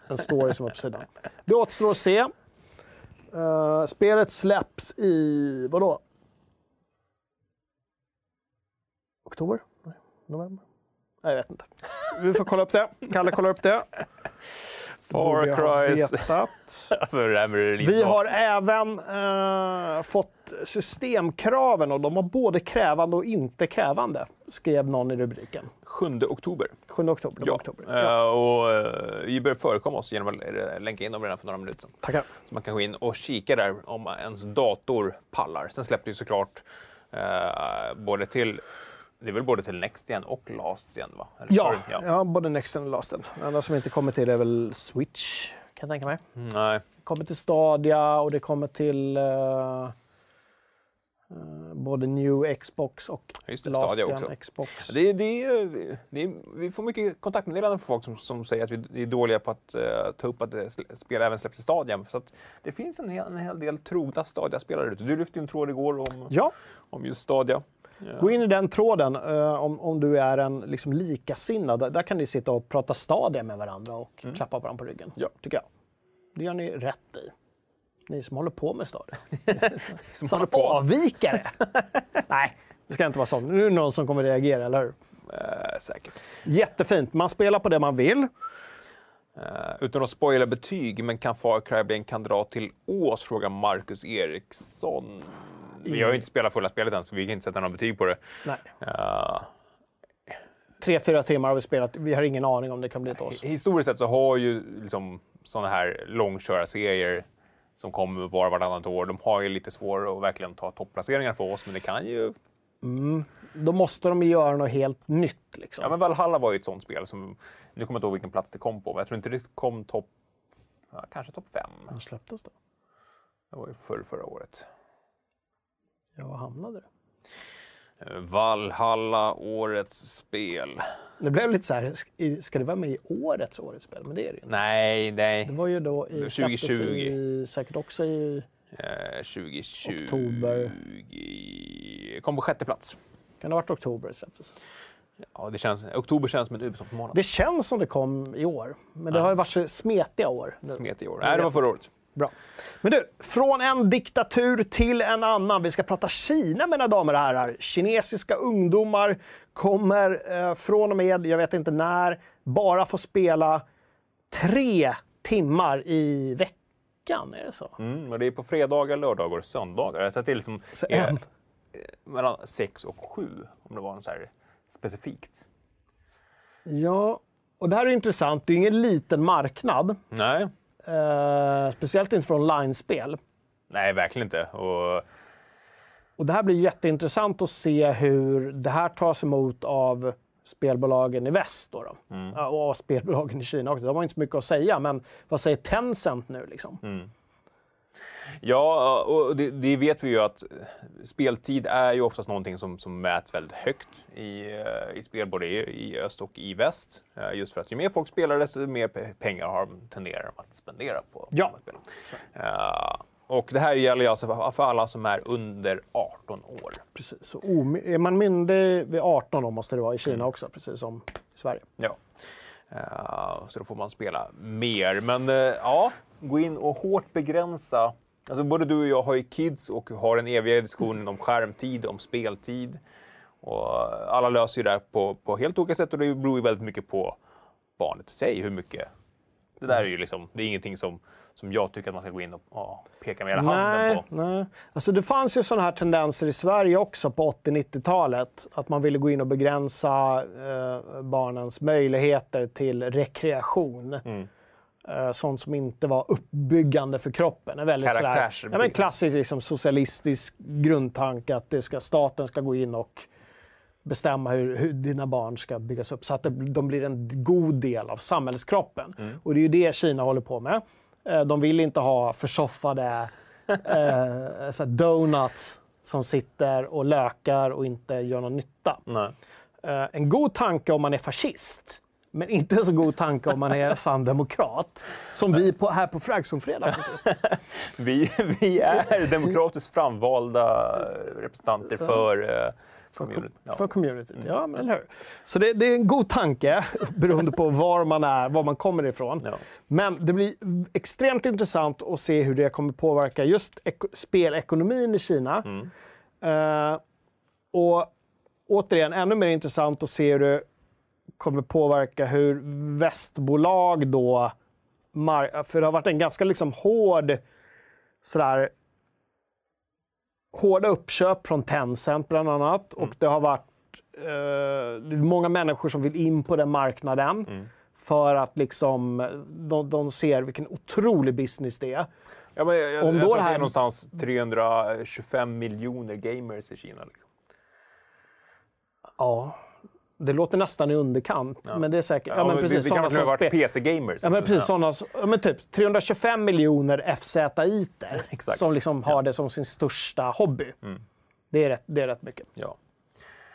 Speaker 1: en story som är på sidan. Det återstår att se. Uh, spelet släpps i, vadå? Oktober? Nej, november? Jag vet inte. Vi får kolla upp det. Kalle kollar upp det.
Speaker 2: Far Cry.
Speaker 1: alltså, Vi har även eh, fått systemkraven och de var både krävande och inte krävande, skrev någon i rubriken.
Speaker 2: 7 oktober.
Speaker 1: 7 oktober.
Speaker 2: Ja.
Speaker 1: oktober.
Speaker 2: Ja. Uh, och uh, vi börjar förekomma oss genom att länka in dem redan för några minuter sedan.
Speaker 1: Tackar.
Speaker 2: Så man kan gå in och kika där om ens dator pallar. Sen släppte vi såklart uh, både till det är väl både till Next igen och Last igen? Va?
Speaker 1: ja, ja. ja, både Next och Last. Det enda som inte kommer till är väl Switch, kan jag tänka mig.
Speaker 2: Nej.
Speaker 1: Det kommer till Stadia och det kommer till uh, både New Xbox och
Speaker 2: Just det, Last Stadia också.
Speaker 1: Xbox.
Speaker 2: Det, det, det, vi får mycket kontaktmeddelanden från folk som, som säger att vi är dåliga på att uh, ta upp att spel även släpps i Stadia. Så det finns en hel, en hel del trogna Stadia-spelare ute. Du lyfte en tråd igår om,
Speaker 1: ja.
Speaker 2: om just Stadia.
Speaker 1: Gå in i den tråden uh, om, om du är en liksom, likasinnad. Där, där kan ni sitta och prata Stadia med varandra och mm. klappa varandra på ryggen.
Speaker 2: Ja.
Speaker 1: Tycker jag. Det gör ni rätt i. Ni som håller på med Stadia.
Speaker 2: som håller på.
Speaker 1: avvikare! Nej, det ska inte vara så. Nu är det någon som kommer reagera, eller hur?
Speaker 2: Uh, säkert.
Speaker 1: Jättefint. Man spelar på det man vill.
Speaker 2: Uh, utan att spoila betyg, men kan Far Cry bli en kandidat till Ås? Frågar Marcus Eriksson. Vi har ju inte spelat fulla spelet än, så vi kan inte sätta några betyg på det.
Speaker 1: Nej. Uh, Tre, fyra timmar har vi spelat. Vi har ingen aning om det kan bli ett oss.
Speaker 2: Historiskt sett så har ju liksom sådana här långkörarserier som kommer var och vartannat år, de har ju lite svårare att verkligen ta topplaceringar på oss, men det kan ju...
Speaker 1: Mm. Då måste de göra något helt nytt. Liksom.
Speaker 2: Ja, men Valhalla var ju ett sånt spel som... Nu kommer jag inte ihåg vilken plats det kom på, men jag tror inte det kom topp... Ja, kanske topp fem.
Speaker 1: När släpptes det?
Speaker 2: Det var ju förr, förra året.
Speaker 1: Ja, var hamnade?
Speaker 2: Eh, Valhalla, årets spel.
Speaker 1: Det blev lite så här, ska det vara med i årets årets spel? Men det är det ju
Speaker 2: inte. Nej, nej.
Speaker 1: Det var ju då i,
Speaker 2: 2020.
Speaker 1: I, säkert också i
Speaker 2: eh, 2020.
Speaker 1: oktober.
Speaker 2: Kom på sjätte plats.
Speaker 1: Kan det ha varit oktober det släpptes?
Speaker 2: Ja, det känns, oktober känns som en Ubisoft-månad.
Speaker 1: Det känns som det kom i år, men det ja. har ju varit så smetiga år.
Speaker 2: Smetiga år. Nej, det var förra året.
Speaker 1: Bra. Men du, från en diktatur till en annan. Vi ska prata Kina, mina damer och herrar. Kinesiska ungdomar kommer eh, från och med, jag vet inte när, bara få spela tre timmar i veckan. Är det så?
Speaker 2: Mm, och det är på fredagar, lördagar och söndagar. Jag tror att det är liksom så en. Eh, mellan sex och sju, om det var något så här specifikt.
Speaker 1: Ja, och det här är intressant. Det är ingen liten marknad.
Speaker 2: Nej.
Speaker 1: Uh, speciellt inte för online-spel.
Speaker 2: Nej, verkligen inte. Och...
Speaker 1: och det här blir jätteintressant att se hur det här tas emot av spelbolagen i väst. Då, då. Mm. Och spelbolagen i Kina också. De har inte så mycket att säga, men vad säger Tencent nu? Liksom?
Speaker 2: Mm. Ja, och det, det, vet vi ju att speltid är ju oftast någonting som, som mäts väldigt högt i, eh, i spel, både i, i öst och i väst. Eh, just för att ju mer folk spelar, desto mer pengar har de, tenderar de att spendera på,
Speaker 1: ja.
Speaker 2: spel. Uh, och det här gäller ju alltså för alla som är under 18 år.
Speaker 1: Precis, så är man myndig vid 18 år måste det vara i Kina mm. också, precis som i Sverige.
Speaker 2: Ja. Uh, så då får man spela mer. Men uh, ja, gå in och hårt begränsa Alltså både du och jag har ju kids och har en eviga diskussion om skärmtid, om speltid. Och alla löser ju det på, på helt olika sätt och det beror ju väldigt mycket på barnet i sig, hur mycket. Det där är ju liksom, det är ingenting som, som jag tycker att man ska gå in och, och peka med hela handen på.
Speaker 1: Nej. Alltså det fanns ju sådana här tendenser i Sverige också på 80-90-talet. Att man ville gå in och begränsa eh, barnens möjligheter till rekreation. Mm. Uh, sånt som inte var uppbyggande för kroppen. En väldigt sådär, ja, men klassisk liksom, socialistisk grundtanke att det ska, staten ska gå in och bestämma hur, hur dina barn ska byggas upp så att det, de blir en god del av samhällskroppen. Mm. Och det är ju det Kina håller på med. Uh, de vill inte ha försoffade uh, donuts som sitter och lökar och inte gör någon nytta. en god tanke om man är fascist men inte en så god tanke om man är sann demokrat. Som vi på, här på Fragzonfredag
Speaker 2: vi, vi är demokratiskt framvalda representanter för
Speaker 1: för, community. Ja. för communityt. Mm. Ja, men eller hur? Så det, det, är en god tanke beroende på var man är, var man kommer ifrån. Ja. Men det blir extremt intressant att se hur det kommer påverka just spelekonomin i Kina. Mm. Uh, och återigen, ännu mer intressant att se hur det kommer påverka hur västbolag då För det har varit en ganska liksom hård sådär hårda uppköp från Tencent bland annat. Mm. Och det har varit eh, många människor som vill in på den marknaden. Mm. För att liksom, de, de ser vilken otrolig business det är.
Speaker 2: Ja, men jag, Om jag tror här... det är någonstans 325 miljoner gamers i Kina. Liksom.
Speaker 1: Ja, det låter nästan i underkant, ja. men det är säkert... Ja,
Speaker 2: ja men precis, det kan ha varit PC-gamers.
Speaker 1: Ja, men precis. Sådana, ja, men typ 325 miljoner FZ-iter som liksom har det som sin största hobby. Mm. Det, är rätt, det är rätt mycket.
Speaker 2: Ja.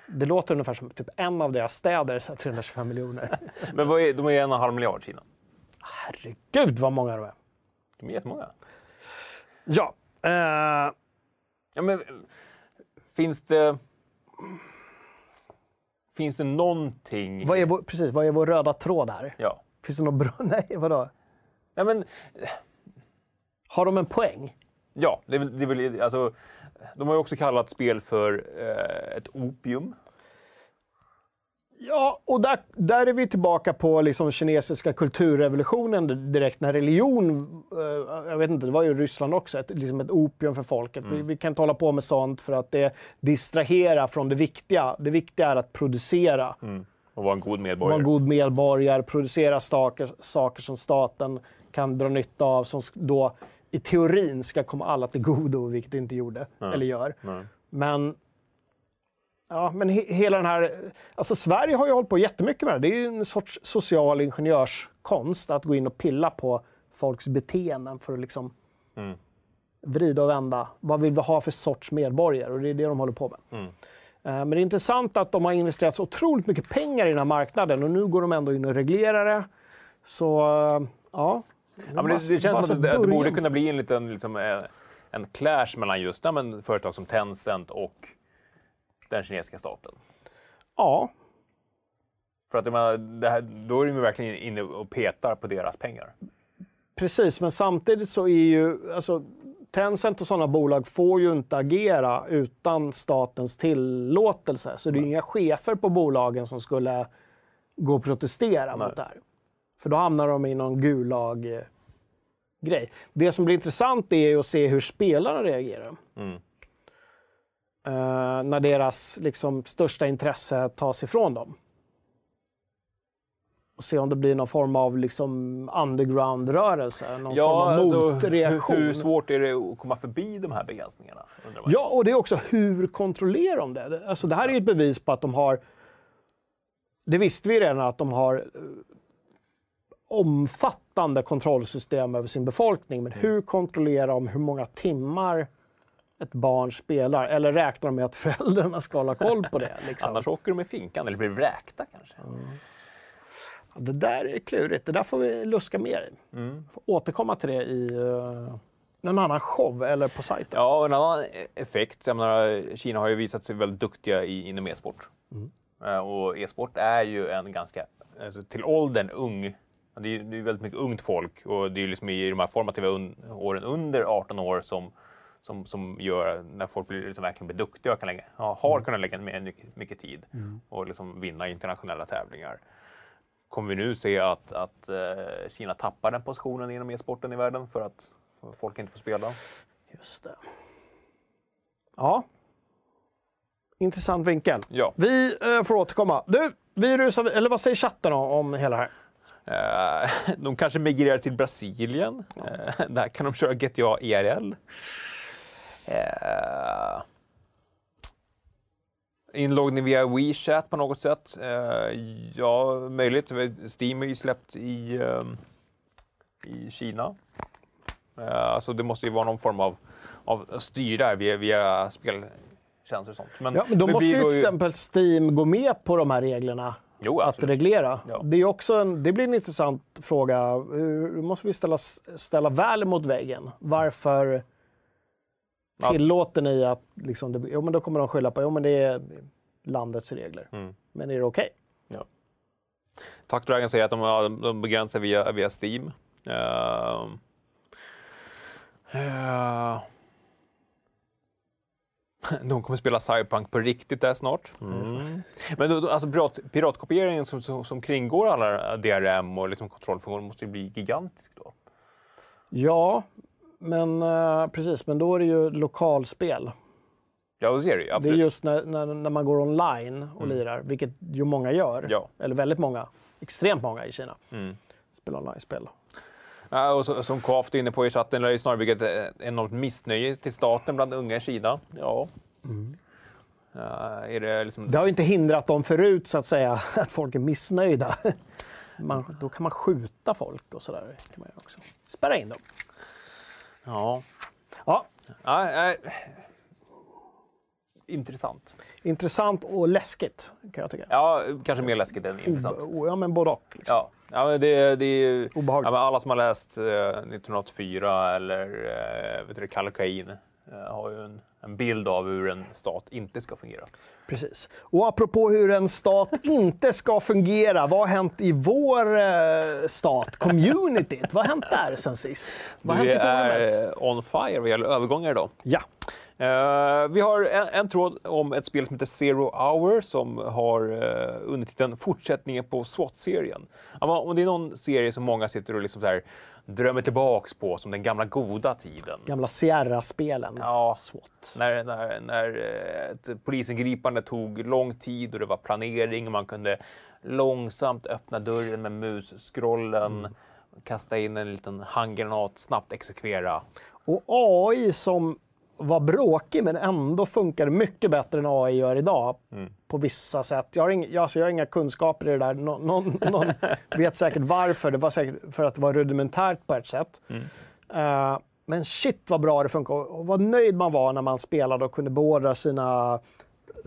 Speaker 1: Det låter ungefär som typ en av deras städer, så 325 miljoner.
Speaker 2: men vad är, de är ju en och en halv miljard, Kina.
Speaker 1: Herregud vad många de är.
Speaker 2: De är jättemånga.
Speaker 1: Ja. Uh...
Speaker 2: ja men, finns det... Finns det någonting...
Speaker 1: Vad är vår, precis, vad är vår röda tråd här?
Speaker 2: Ja.
Speaker 1: Finns det något bra? Nej, vadå?
Speaker 2: Ja, men...
Speaker 1: Har de en poäng?
Speaker 2: Ja, det det. Alltså, de har ju också kallat spel för eh, ett opium.
Speaker 1: Ja, och där, där är vi tillbaka på liksom kinesiska kulturrevolutionen direkt när religion, eh, jag vet inte, det var ju Ryssland också, ett, liksom ett opium för folket. Mm. Vi, vi, kan inte hålla på med sånt för att det distraherar från det viktiga. Det viktiga är att producera.
Speaker 2: Mm. Och vara en god medborgare.
Speaker 1: Vara en god medborgare, producera saker, saker som staten kan dra nytta av, som då i teorin ska komma alla till godo, vilket det inte gjorde, mm. eller gör. Men Ja, men he hela den här... Alltså Sverige har ju hållit på jättemycket med det. Det är ju en sorts social ingenjörskonst att gå in och pilla på folks beteenden för att liksom mm. vrida och vända. Vad vill vi ha för sorts medborgare? Och det är det de håller på med. Mm. Eh, men det är intressant att de har investerat så otroligt mycket pengar i den här marknaden och nu går de ändå in och reglerar det. Så, eh, ja.
Speaker 2: ja det, det känns som att det, det, borde kunna bli en liten liksom, eh, en clash mellan just ja, men, företag som Tencent och den kinesiska staten?
Speaker 1: Ja.
Speaker 2: För att det här, då är de verkligen inne och petar på deras pengar.
Speaker 1: Precis, men samtidigt så är ju... Alltså, Tencent och sådana bolag får ju inte agera utan statens tillåtelse. Så det är inga chefer på bolagen som skulle gå och protestera Nej. mot det här. För då hamnar de i någon gulag-grej. Det som blir intressant är att se hur spelarna reagerar. Mm eh, när deras liksom, största intresse tas ifrån dem. Och se om det blir någon form av liksom, underground-rörelse, någon ja, form av alltså, motreaktion.
Speaker 2: Hur, hur, svårt är det att komma förbi de här begränsningarna?
Speaker 1: Ja, och det är också hur kontrollerar de det? Alltså, det här är ett bevis på att de har... Det visste vi redan att de har eh, omfattande kontrollsystem över sin befolkning. Men mm. hur kontrollerar de hur många timmar ett barn spelar? Eller räknar de med att föräldrarna ska hålla koll på det?
Speaker 2: Liksom? Annars åker de i finkan eller blir vräkta kanske. Mm.
Speaker 1: Det där är klurigt. Det där får vi luska mer i. Mm. Får återkomma till det i uh, någon annan show eller på sajten.
Speaker 2: Ja, en annan effekt. Jag menar, Kina har ju visat sig väldigt duktiga i, inom e-sport. Mm. Uh, och e-sport är ju en ganska, alltså, till åldern ung det är, det är väldigt mycket ungt folk och det är liksom i de här formativa un åren under 18 år som som, som gör när folk blir, liksom verkligen blir duktiga och kan lägga, har mm. kunnat lägga ner mycket, mycket tid mm. och liksom vinna internationella tävlingar. Kommer vi nu se att, att uh, Kina tappar den positionen inom e-sporten i världen för att folk inte får spela?
Speaker 1: Just det. Ja. Intressant vinkel.
Speaker 2: Ja.
Speaker 1: Vi uh, får återkomma. Du, vi rusar, eller vad säger chatten om hela det
Speaker 2: här? Uh, de kanske migrerar till Brasilien. Ja. Uh, där kan de köra GTA IRL. Eh, inloggning via WeChat på något sätt. Eh, ja, möjligt. Steam är ju släppt i, eh, i Kina. Eh, alltså det måste ju vara någon form av, av styr där via, via speltjänster och sånt.
Speaker 1: Men, ja, men då måste ju till exempel Steam gå med på de här reglerna.
Speaker 2: Jo,
Speaker 1: att reglera. Ja. Det, är också en, det blir en intressant fråga. Hur måste vi ställa, ställa väl mot väggen? Varför Tillåter ni att liksom, det, jo, men då kommer de skylla på att det är landets regler. Mm. Men är det okej?
Speaker 2: Okay? Ja. Tack Dragon säger att de, de begränsar via, via Steam. Uh, uh. De kommer spela Cyberpunk på riktigt där snart. Mm. Men då, då, alltså pirat, piratkopieringen som, som, som kringgår alla DRM och liksom kontrollfunktioner måste ju bli gigantisk då.
Speaker 1: Ja, men uh, precis. Men då är det ju lokalspel.
Speaker 2: Ja, det ser du
Speaker 1: absolut. Det är just när, när, när man går online och mm. lirar, vilket ju många gör. Ja. Eller väldigt många. Extremt många i Kina. Mm. Spelar online-spel.
Speaker 2: Ja, och så, som Kraft är inne på i chatten, lär ju snarare bygga ett enormt missnöje till staten bland unga i Kina. Ja. Mm.
Speaker 1: Uh, det, liksom... det har ju inte hindrat dem förut, så att säga, att folk är missnöjda. Man, då kan man skjuta folk och sådär. Kan man också. Spärra in dem.
Speaker 2: Ja.
Speaker 1: Ja.
Speaker 2: ja äh, intressant.
Speaker 1: Intressant och läskigt, kan jag tycka.
Speaker 2: Ja, kanske mer läskigt än intressant.
Speaker 1: O, ja, men både och. Liksom.
Speaker 2: Ja. Ja, men det, det är Obehagligt. Ja, alla som har läst eh, 1984 eller eh, vet du, Kallocain eh, har ju en, en, bild av hur en stat inte ska fungera.
Speaker 1: Precis. Och apropå hur en stat inte ska fungera, vad har hänt i vår eh, stat, communityt? vad har hänt där sen sist? Vad
Speaker 2: har hänt i är on fire vad gäller övergångar idag.
Speaker 1: Ja.
Speaker 2: Uh, vi har en, en, tråd om ett spel som heter Zero Hour som har uh, undertiteln Fortsättningen på SWAT-serien. Om det är någon serie som många sitter och liksom så här, drömmer tillbaks på som den gamla goda tiden.
Speaker 1: Gamla Sierra-spelen.
Speaker 2: Ja, SWAT. När, när, när eh, ett polisingripande tog lång tid och det var planering och man kunde långsamt öppna dörren med musscrollen, mm. kasta in en liten handgranat, snabbt exekvera.
Speaker 1: Och AI som var bråkig men ändå funkade mycket bättre än AI gör idag mm. på vissa sätt. Jag har, inga, alltså jag har inga kunskaper i det där. Nå, någon, någon vet säkert varför. Det var säkert för att det var rudimentärt på ett sätt. Mm. Uh, men shit vad bra det funkar och vad nöjd man var när man spelade och kunde beordra sina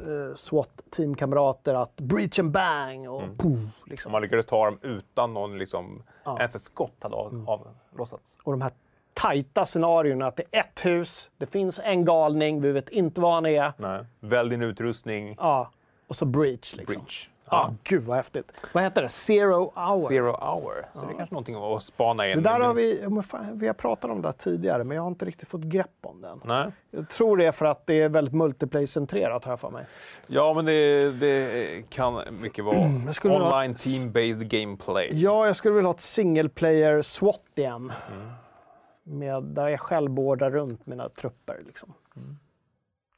Speaker 1: uh, SWAT-teamkamrater att breach and bang och mm. poof, liksom.
Speaker 2: Man lyckades ta dem utan någon liksom, ja. ens ett skott hade av, mm. avlossats.
Speaker 1: Och de här tajta scenarion att det är ett hus, det finns en galning, vi vet inte var han är.
Speaker 2: Nej. Välj din utrustning.
Speaker 1: Ja, och så breach liksom. Breach. Ja, ah, gud vad häftigt. Vad heter det? Zero hour?
Speaker 2: Zero hour. Så ja. det är kanske någonting att spana in.
Speaker 1: Det där har vi, vi har pratat om det tidigare, men jag har inte riktigt fått grepp om den.
Speaker 2: Nej.
Speaker 1: Jag tror det är för att det är väldigt multiplayer-centrerat, har jag för mig.
Speaker 2: Ja, men det, det kan mycket vara online team-based gameplay.
Speaker 1: Ja, jag skulle vilja ha ett single player SWAT igen. Mm med, där jag själv beordrar runt mina trupper. Liksom. Mm.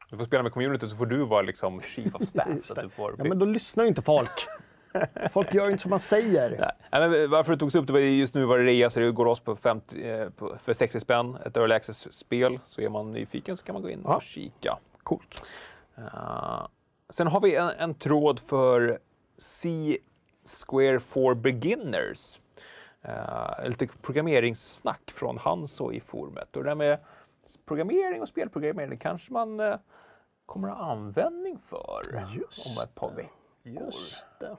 Speaker 2: Du får spela med community så får du vara liksom chief of staff. så du får...
Speaker 1: ja, men då lyssnar ju inte folk. Folk gör ju inte som man säger.
Speaker 2: Nej, men varför det togs upp, det var just nu var det rea så det går loss på, 50, eh, för 60 spänn, ett early access-spel. Så är man nyfiken så kan man gå in och kika.
Speaker 1: Coolt.
Speaker 2: Uh, sen har vi en, en tråd för C Square for Beginners. Uh, lite programmeringssnack från Hanso i forumet. Och det där med programmering och spelprogrammering kanske man uh, kommer att ha användning för
Speaker 1: Just
Speaker 2: om ett par veckor.
Speaker 1: Just det.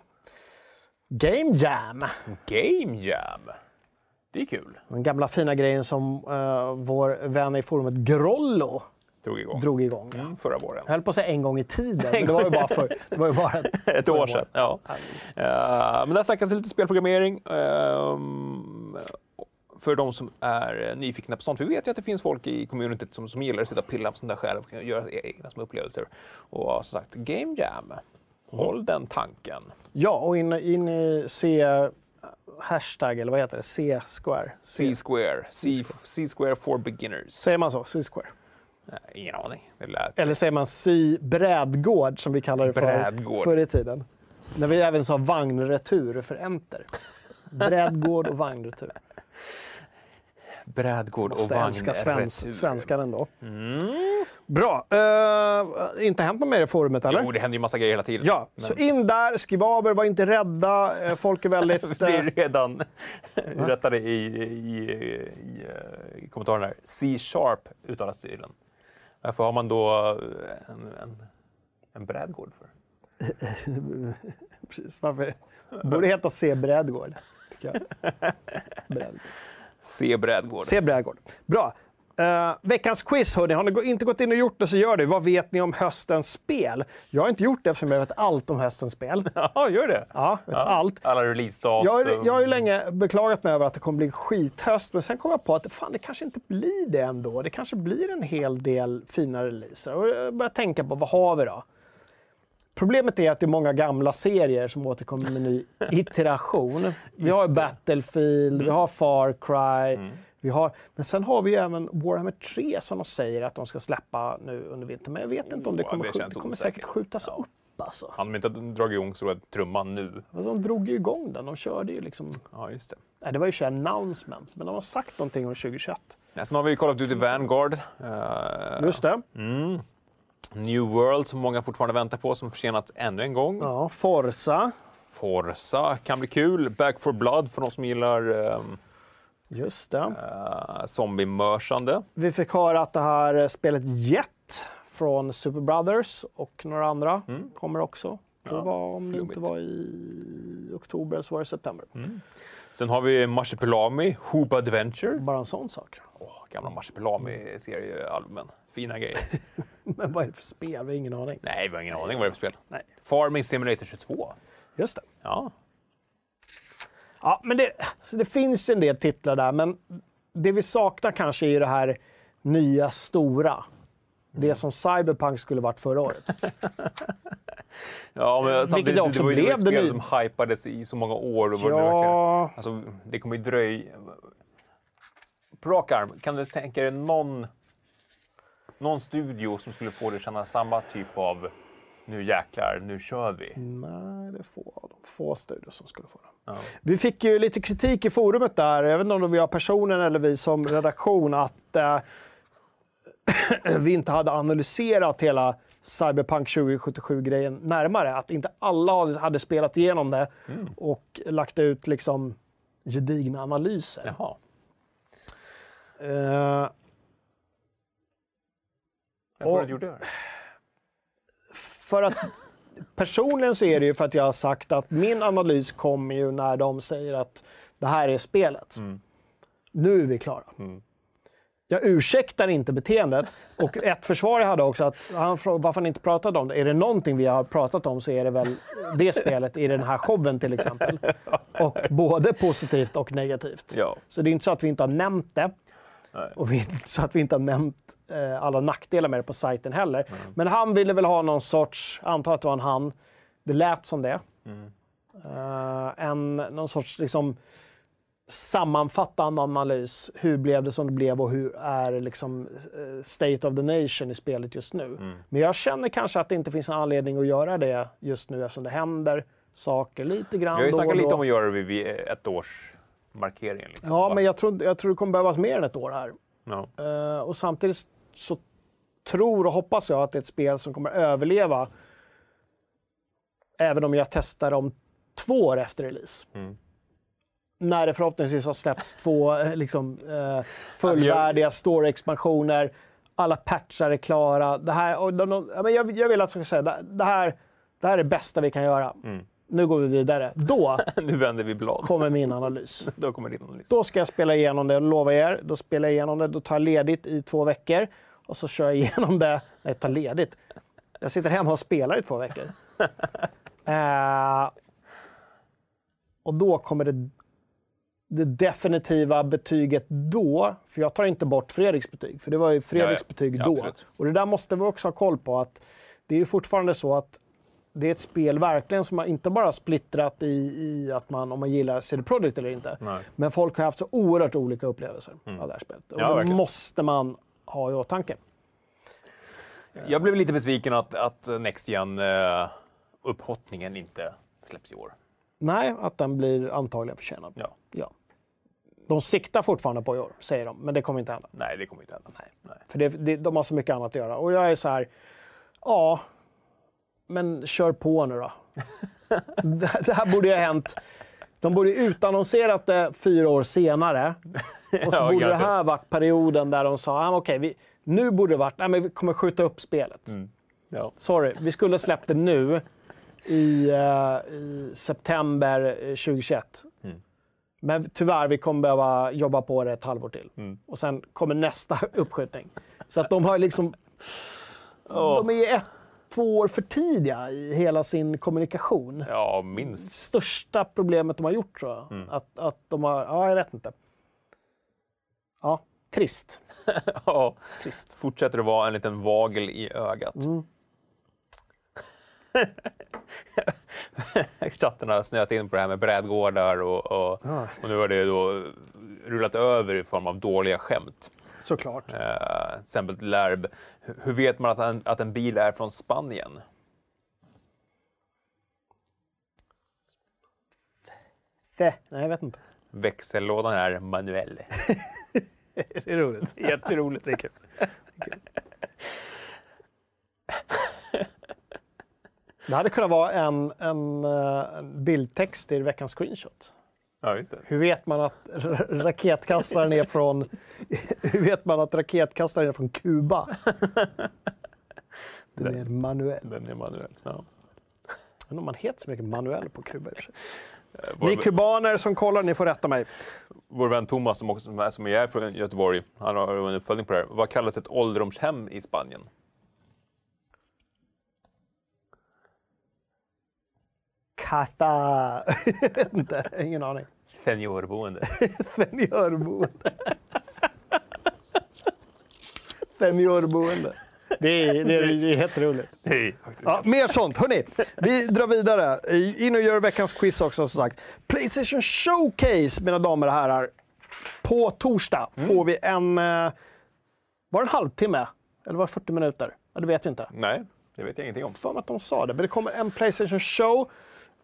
Speaker 1: Game Jam!
Speaker 2: Game Jam! Det är kul.
Speaker 1: Den gamla fina grejen som uh, vår vän i forumet Grollo
Speaker 2: drog igång.
Speaker 1: Drog igång
Speaker 2: ja. mm, förra våren.
Speaker 1: Jag höll på att säga en gång i tiden, men det var ju bara, för, det var ju bara ett,
Speaker 2: år sedan. Ja. Uh, men där snackas lite spelprogrammering. Uh, för de som är nyfikna på sånt. Vi vet ju att det finns folk i communityt som, som gillar att sitta och pilla på sånt där själv och göra egna små upplevelser. Och som sagt, Game Jam. Håll mm. den tanken.
Speaker 1: Ja, och in, in i C hashtag, eller vad heter det? C-square?
Speaker 2: C-square. C-square for beginners.
Speaker 1: Säger man så? C-square?
Speaker 2: Ingen aning.
Speaker 1: Eller säger man Si Brädgård som vi kallade det för förr i tiden. När vi även sa vagnretur för Enter. Brädgård och vagnretur.
Speaker 2: Brädgård och vagnretur.
Speaker 1: Svensk, svenskan ändå. Mm. Bra. Uh, inte hänt något mer i forumet eller?
Speaker 2: Jo, det händer ju massa grejer hela tiden.
Speaker 1: Ja, Men... så in där, skriv av er, var inte rädda. Eh, folk är väldigt...
Speaker 2: vi är redan rättade i, i, i, i kommentarerna. C-sharp uttalas tydligen. Varför har man då eh, en, en, en brädgård för?
Speaker 1: Precis, varför? borde heta C brädgård.
Speaker 2: C brädgård.
Speaker 1: C brädgård. Bra. Uh, veckans quiz, hörni. Har ni inte gått in och gjort det så gör det. Vad vet ni om höstens spel? Jag har inte gjort det eftersom jag vet allt om höstens spel.
Speaker 2: Ja, gör det?
Speaker 1: Ja, vet ja. allt.
Speaker 2: Alla releasedatum.
Speaker 1: Jag, jag har ju länge beklagat mig över att det kommer bli skithöst, men sen kom jag på att fan, det kanske inte blir det ändå. Det kanske blir en hel del fina releaser. Och jag börjar tänka på, vad har vi då? Problemet är att det är många gamla serier som återkommer med ny iteration. Vi har Battlefield, vi har Far Cry, mm. Vi har, men sen har vi ju även Warhammer 3 som de säger att de ska släppa nu under vintern. Men jag vet inte om det kommer, det det kommer säkert skjutas ja. upp. Alltså.
Speaker 2: Han har inte dragit igång stora trumman nu.
Speaker 1: Alltså, de drog ju igång den. De körde ju liksom...
Speaker 2: Ja, just det.
Speaker 1: Nej, det var ju announcement, men de har sagt någonting om 2021.
Speaker 2: Ja, sen har vi ju kollat ut i Vanguard.
Speaker 1: Uh, just det.
Speaker 2: Mm. New World som många fortfarande väntar på, som försenats ännu en gång.
Speaker 1: Ja, Forza.
Speaker 2: Forza kan bli kul. Back for Blood för de som gillar um,
Speaker 1: Just det.
Speaker 2: Uh, Zombie-mörsande.
Speaker 1: Vi fick höra att det här spelet Jet från Super Brothers och några andra mm. kommer också. Ja, det var, om flummigt. det inte var i oktober så var det september. Mm.
Speaker 2: Sen har vi Marsipelami, Hoop Adventure.
Speaker 1: Bara en sån sak.
Speaker 2: Oh, gamla Marsipelami-seriealbumen. Fina grejer.
Speaker 1: Men vad är det för spel? Vi har ingen aning.
Speaker 2: Nej, vi har ingen aning vad det är för spel. Nej. Farming Simulator 22.
Speaker 1: Just det.
Speaker 2: Ja,
Speaker 1: Ja, men det, så det finns en del titlar där, men det vi saknar kanske är det här nya stora. Det mm. som Cyberpunk skulle varit förra året.
Speaker 2: ja, men Vilket det också det var ju blev ett spel som hypades i så många år. Och ja. det, alltså, det kommer ju dröja... På rak arm, kan du tänka dig någon, någon studio som skulle få dig att känna samma typ av nu jäklar, nu kör vi?
Speaker 1: Nej, det är få av de få studier som skulle få det. Ja. Vi fick ju lite kritik i forumet där, jag inte om det var personen eller vi som redaktion, att eh, vi inte hade analyserat hela Cyberpunk 2077-grejen närmare. Att inte alla hade spelat igenom det mm. och lagt ut liksom gedigna analyser.
Speaker 2: Jaha.
Speaker 1: Uh,
Speaker 2: Varför har du gjort det?
Speaker 1: För att personligen så är det ju för att jag har sagt att min analys kommer ju när de säger att det här är spelet. Mm. Nu är vi klara. Mm. Jag ursäktar inte beteendet. Och ett försvar jag hade också, att han frågade varför han inte pratade om det. Är det någonting vi har pratat om så är det väl det spelet i den här showen till exempel. Och både positivt och negativt.
Speaker 2: Ja.
Speaker 1: Så det är inte så att vi inte har nämnt det. Vi, så att vi inte har nämnt eh, alla nackdelar med det på sajten heller. Mm. Men han ville väl ha någon sorts, antar att det var en han, det lät som det. Mm. Uh, en, någon sorts liksom, sammanfattande analys. Hur blev det som det blev och hur är liksom, uh, state of the nation i spelet just nu? Mm. Men jag känner kanske att det inte finns en anledning att göra det just nu eftersom det händer saker lite grann.
Speaker 2: Vi har ju snackat lite om att göra det vid ett års markeringen. Liksom.
Speaker 1: Ja, men jag tror, jag tror det kommer behövas mer än ett år här.
Speaker 2: No.
Speaker 1: Uh, och samtidigt så tror och hoppas jag att det är ett spel som kommer överleva även om jag testar om två år efter release. Mm. När det förhoppningsvis har släppts två eh, liksom, eh, fullvärdiga alltså story-expansioner, alla patchar är klara. Det här, och de, jag, jag vill att jag ska säga, det, det, här, det här är det bästa vi kan göra. Mm nu går vi vidare. Då
Speaker 2: nu vänder vi blad.
Speaker 1: kommer min analys.
Speaker 2: då kommer din analys.
Speaker 1: Då ska jag spela igenom det, lovar er. Då spelar jag igenom det, då tar jag ledigt i två veckor och så kör jag igenom det. Nej, tar ledigt. Jag sitter hemma och spelar i två veckor. eh, och då kommer det, det definitiva betyget då, för jag tar inte bort Fredriks betyg, för det var ju Fredriks ja, ja. betyg då. Ja, och det där måste vi också ha koll på, att det är ju fortfarande så att det är ett spel verkligen som har inte bara splittrat i, i att man, om man gillar CD Projekt eller inte. Nej. Men folk har haft så oerhört olika upplevelser mm. av det här spelet. Och ja, det måste man ha i åtanke.
Speaker 2: Jag blev lite besviken att, att Next Gen uh, upphottningen inte släpps i år.
Speaker 1: Nej, att den blir antagligen försenad.
Speaker 2: Ja.
Speaker 1: ja. De siktar fortfarande på i år, säger de, men det kommer inte hända.
Speaker 2: Nej, det kommer inte hända.
Speaker 1: Nej. Nej. För det, det, de har så mycket annat att göra. Och jag är så här, ja, men kör på nu då. det här borde ju ha hänt. De borde utannonserat det fyra år senare. Och så ja, borde det här varit perioden där de sa, ah, okej, okay, nu borde det varit, nej, men vi kommer skjuta upp spelet. Mm.
Speaker 2: Ja.
Speaker 1: Sorry, vi skulle ha släppt det nu i, uh, i september 2021. Mm. Men tyvärr, vi kommer behöva jobba på det ett halvår till. Mm. Och sen kommer nästa uppskjutning. Så att de har liksom... Oh. De är ett, två år för tidiga i hela sin kommunikation.
Speaker 2: Ja, minst.
Speaker 1: Största problemet de har gjort tror jag. Mm. Att, att de har... Ja, jag vet inte. Ja, trist.
Speaker 2: ja, trist. Fortsätter att vara en liten vagel i ögat. Mm. Chatten har snöat in på det här med brädgårdar och, och, ja. och nu har det då rullat över i form av dåliga skämt.
Speaker 1: Såklart.
Speaker 2: Uh, till exempel Lärb. Hur vet man att en, att en bil är från Spanien?
Speaker 1: Nej, jag vet inte.
Speaker 2: Växellådan är manuell.
Speaker 1: det är roligt. Jätteroligt. Det är kul. Det hade kunnat vara en, en, eh, en bildtext i veckans screenshot.
Speaker 2: Ja.
Speaker 1: Hur vet man att raketkastaren är från, hur vet man att raketkastaren är från Kuba? Den, den är manuell.
Speaker 2: Den är manuell, ja.
Speaker 1: Men om man heter så mycket manuell på Kuba i vår, Ni kubaner som kollar, ni får rätta mig.
Speaker 2: Vår vän Thomas som, också, som är från Göteborg, han har en uppföljning på det här. Vad kallas ett ålderdomshem i Spanien?
Speaker 1: Casa... jag vet inte, ingen aning.
Speaker 2: Seniorboende.
Speaker 1: Seniorboende. Seniorboende. Det är, det är, det är jätteroligt. Ja, mer sånt. Hörni, vi drar vidare. In och gör veckans quiz också som sagt. Playstation Showcase, mina damer och herrar. På torsdag mm. får vi en... Eh, var det en halvtimme? Eller var det 40 minuter? Ja, det vet vi inte.
Speaker 2: Nej, det vet jag ingenting om.
Speaker 1: För att de sa det. Men det kommer en Playstation Show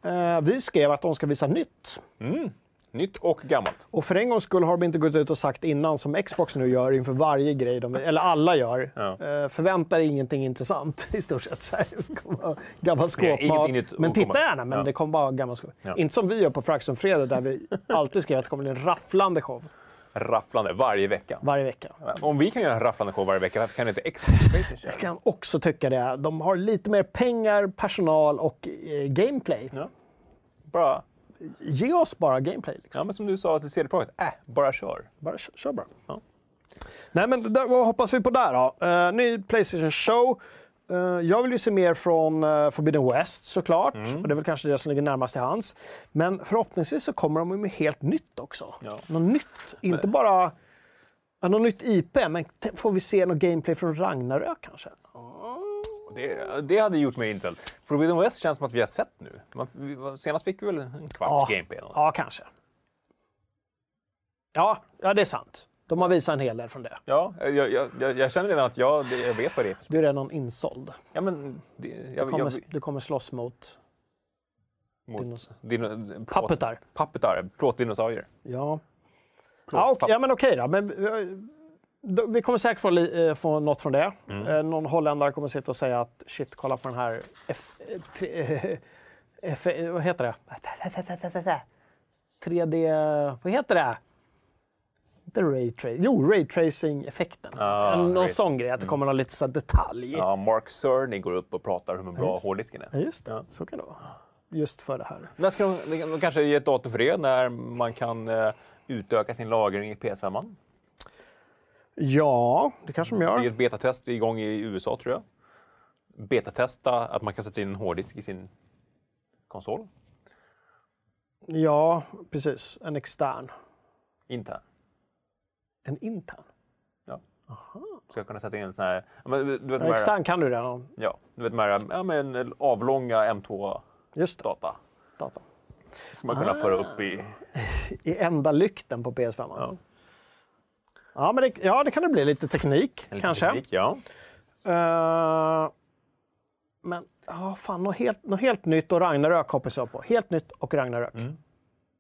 Speaker 1: Eh, vi skrev att de ska visa nytt.
Speaker 2: Mm. Nytt och gammalt.
Speaker 1: Och för en gångs skull har de inte gått ut och sagt innan, som Xbox nu gör inför varje grej, de, eller alla gör. Ja. Eh, förvänta dig ingenting intressant i stort sett. gammal skåpmat. Men titta gärna, men ja. det kommer bara gammal skåp. Ja. Inte som vi gör på Fraxon Fredag där vi alltid skriver att det kommer bli en rafflande show.
Speaker 2: Rafflande varje vecka.
Speaker 1: Varje vecka.
Speaker 2: Om vi kan göra en rafflande show varje vecka, varför kan inte Xbox
Speaker 1: Jag kan också tycka det. De har lite mer pengar, personal och eh, gameplay. Ja. Ge oss bara gameplay. Liksom.
Speaker 2: Ja, men som du sa till CD-projektet, äh, bara kör.
Speaker 1: Bara kör, kör bara. Ja. Nej, men där, vad hoppas vi på där då? Uh, ny Playstation Show. Uh, jag vill ju se mer från uh, Forbidden West såklart. Mm. Och det är väl kanske det som ligger närmast till hands. Men förhoppningsvis så kommer de med helt nytt också. Ja. Något nytt. Inte men... bara ja, något nytt IP, men får vi se något gameplay från Ragnarök kanske?
Speaker 2: Det, det hade gjort mig intresserad. Forbidden West känns som att vi har sett nu. senast fick vi väl en kvarts ja, gameplay?
Speaker 1: Ja, kanske. Ja, ja, det är sant. De har visat en hel del från det.
Speaker 2: Ja, jag, jag, jag, jag känner redan att jag, jag vet vad det är för
Speaker 1: spel. Du är redan insåld.
Speaker 2: Ja, men det,
Speaker 1: jag, du, kommer, du kommer slåss mot...
Speaker 2: mot dinos... Dino, plåtdinosaurier.
Speaker 1: Ja. Plåt, ja, okay, ja, men okej då. Men, vi kommer säkert få, eh, få något från det. Mm. Eh, någon holländare kommer sitta och säga att shit, kolla på den här F, tre, F, vad heter det? 3D, vad heter det? Inte raytracing, jo raytracing-effekten. Ah, någon ray sån grej, att det kommer någon lite så detalj.
Speaker 2: Ja, Mark Cerny går upp och pratar om hur bra ja, hårddisken är.
Speaker 1: Ja, just det, ja. så kan det vara. Just för det här.
Speaker 2: När ska de, de kanske ge ett datum för det, när man kan uh, utöka sin lagring i PS5?
Speaker 1: Ja, det kanske de gör.
Speaker 2: Det är ett betatest igång i USA tror jag. Betatesta att man kan sätta in en hårddisk i sin konsol.
Speaker 1: Ja, precis. En extern.
Speaker 2: Intern.
Speaker 1: En intern?
Speaker 2: Ja. Aha. Ska jag kunna sätta in en sån här...
Speaker 1: Men, du vet, ja, extern kan du redan.
Speaker 2: Ja, du vet de här ja, men, avlånga M2-data.
Speaker 1: Data.
Speaker 2: Ska man kunna ah. föra upp i...
Speaker 1: I enda lykten på PS5. Ja. Ja, men det, ja, det kan det bli. Lite teknik lite kanske. Teknik,
Speaker 2: ja.
Speaker 1: Uh, men ja, fan, något helt, något helt nytt och Ragnarök hoppas jag på. Helt nytt och Ragnarök. Mm.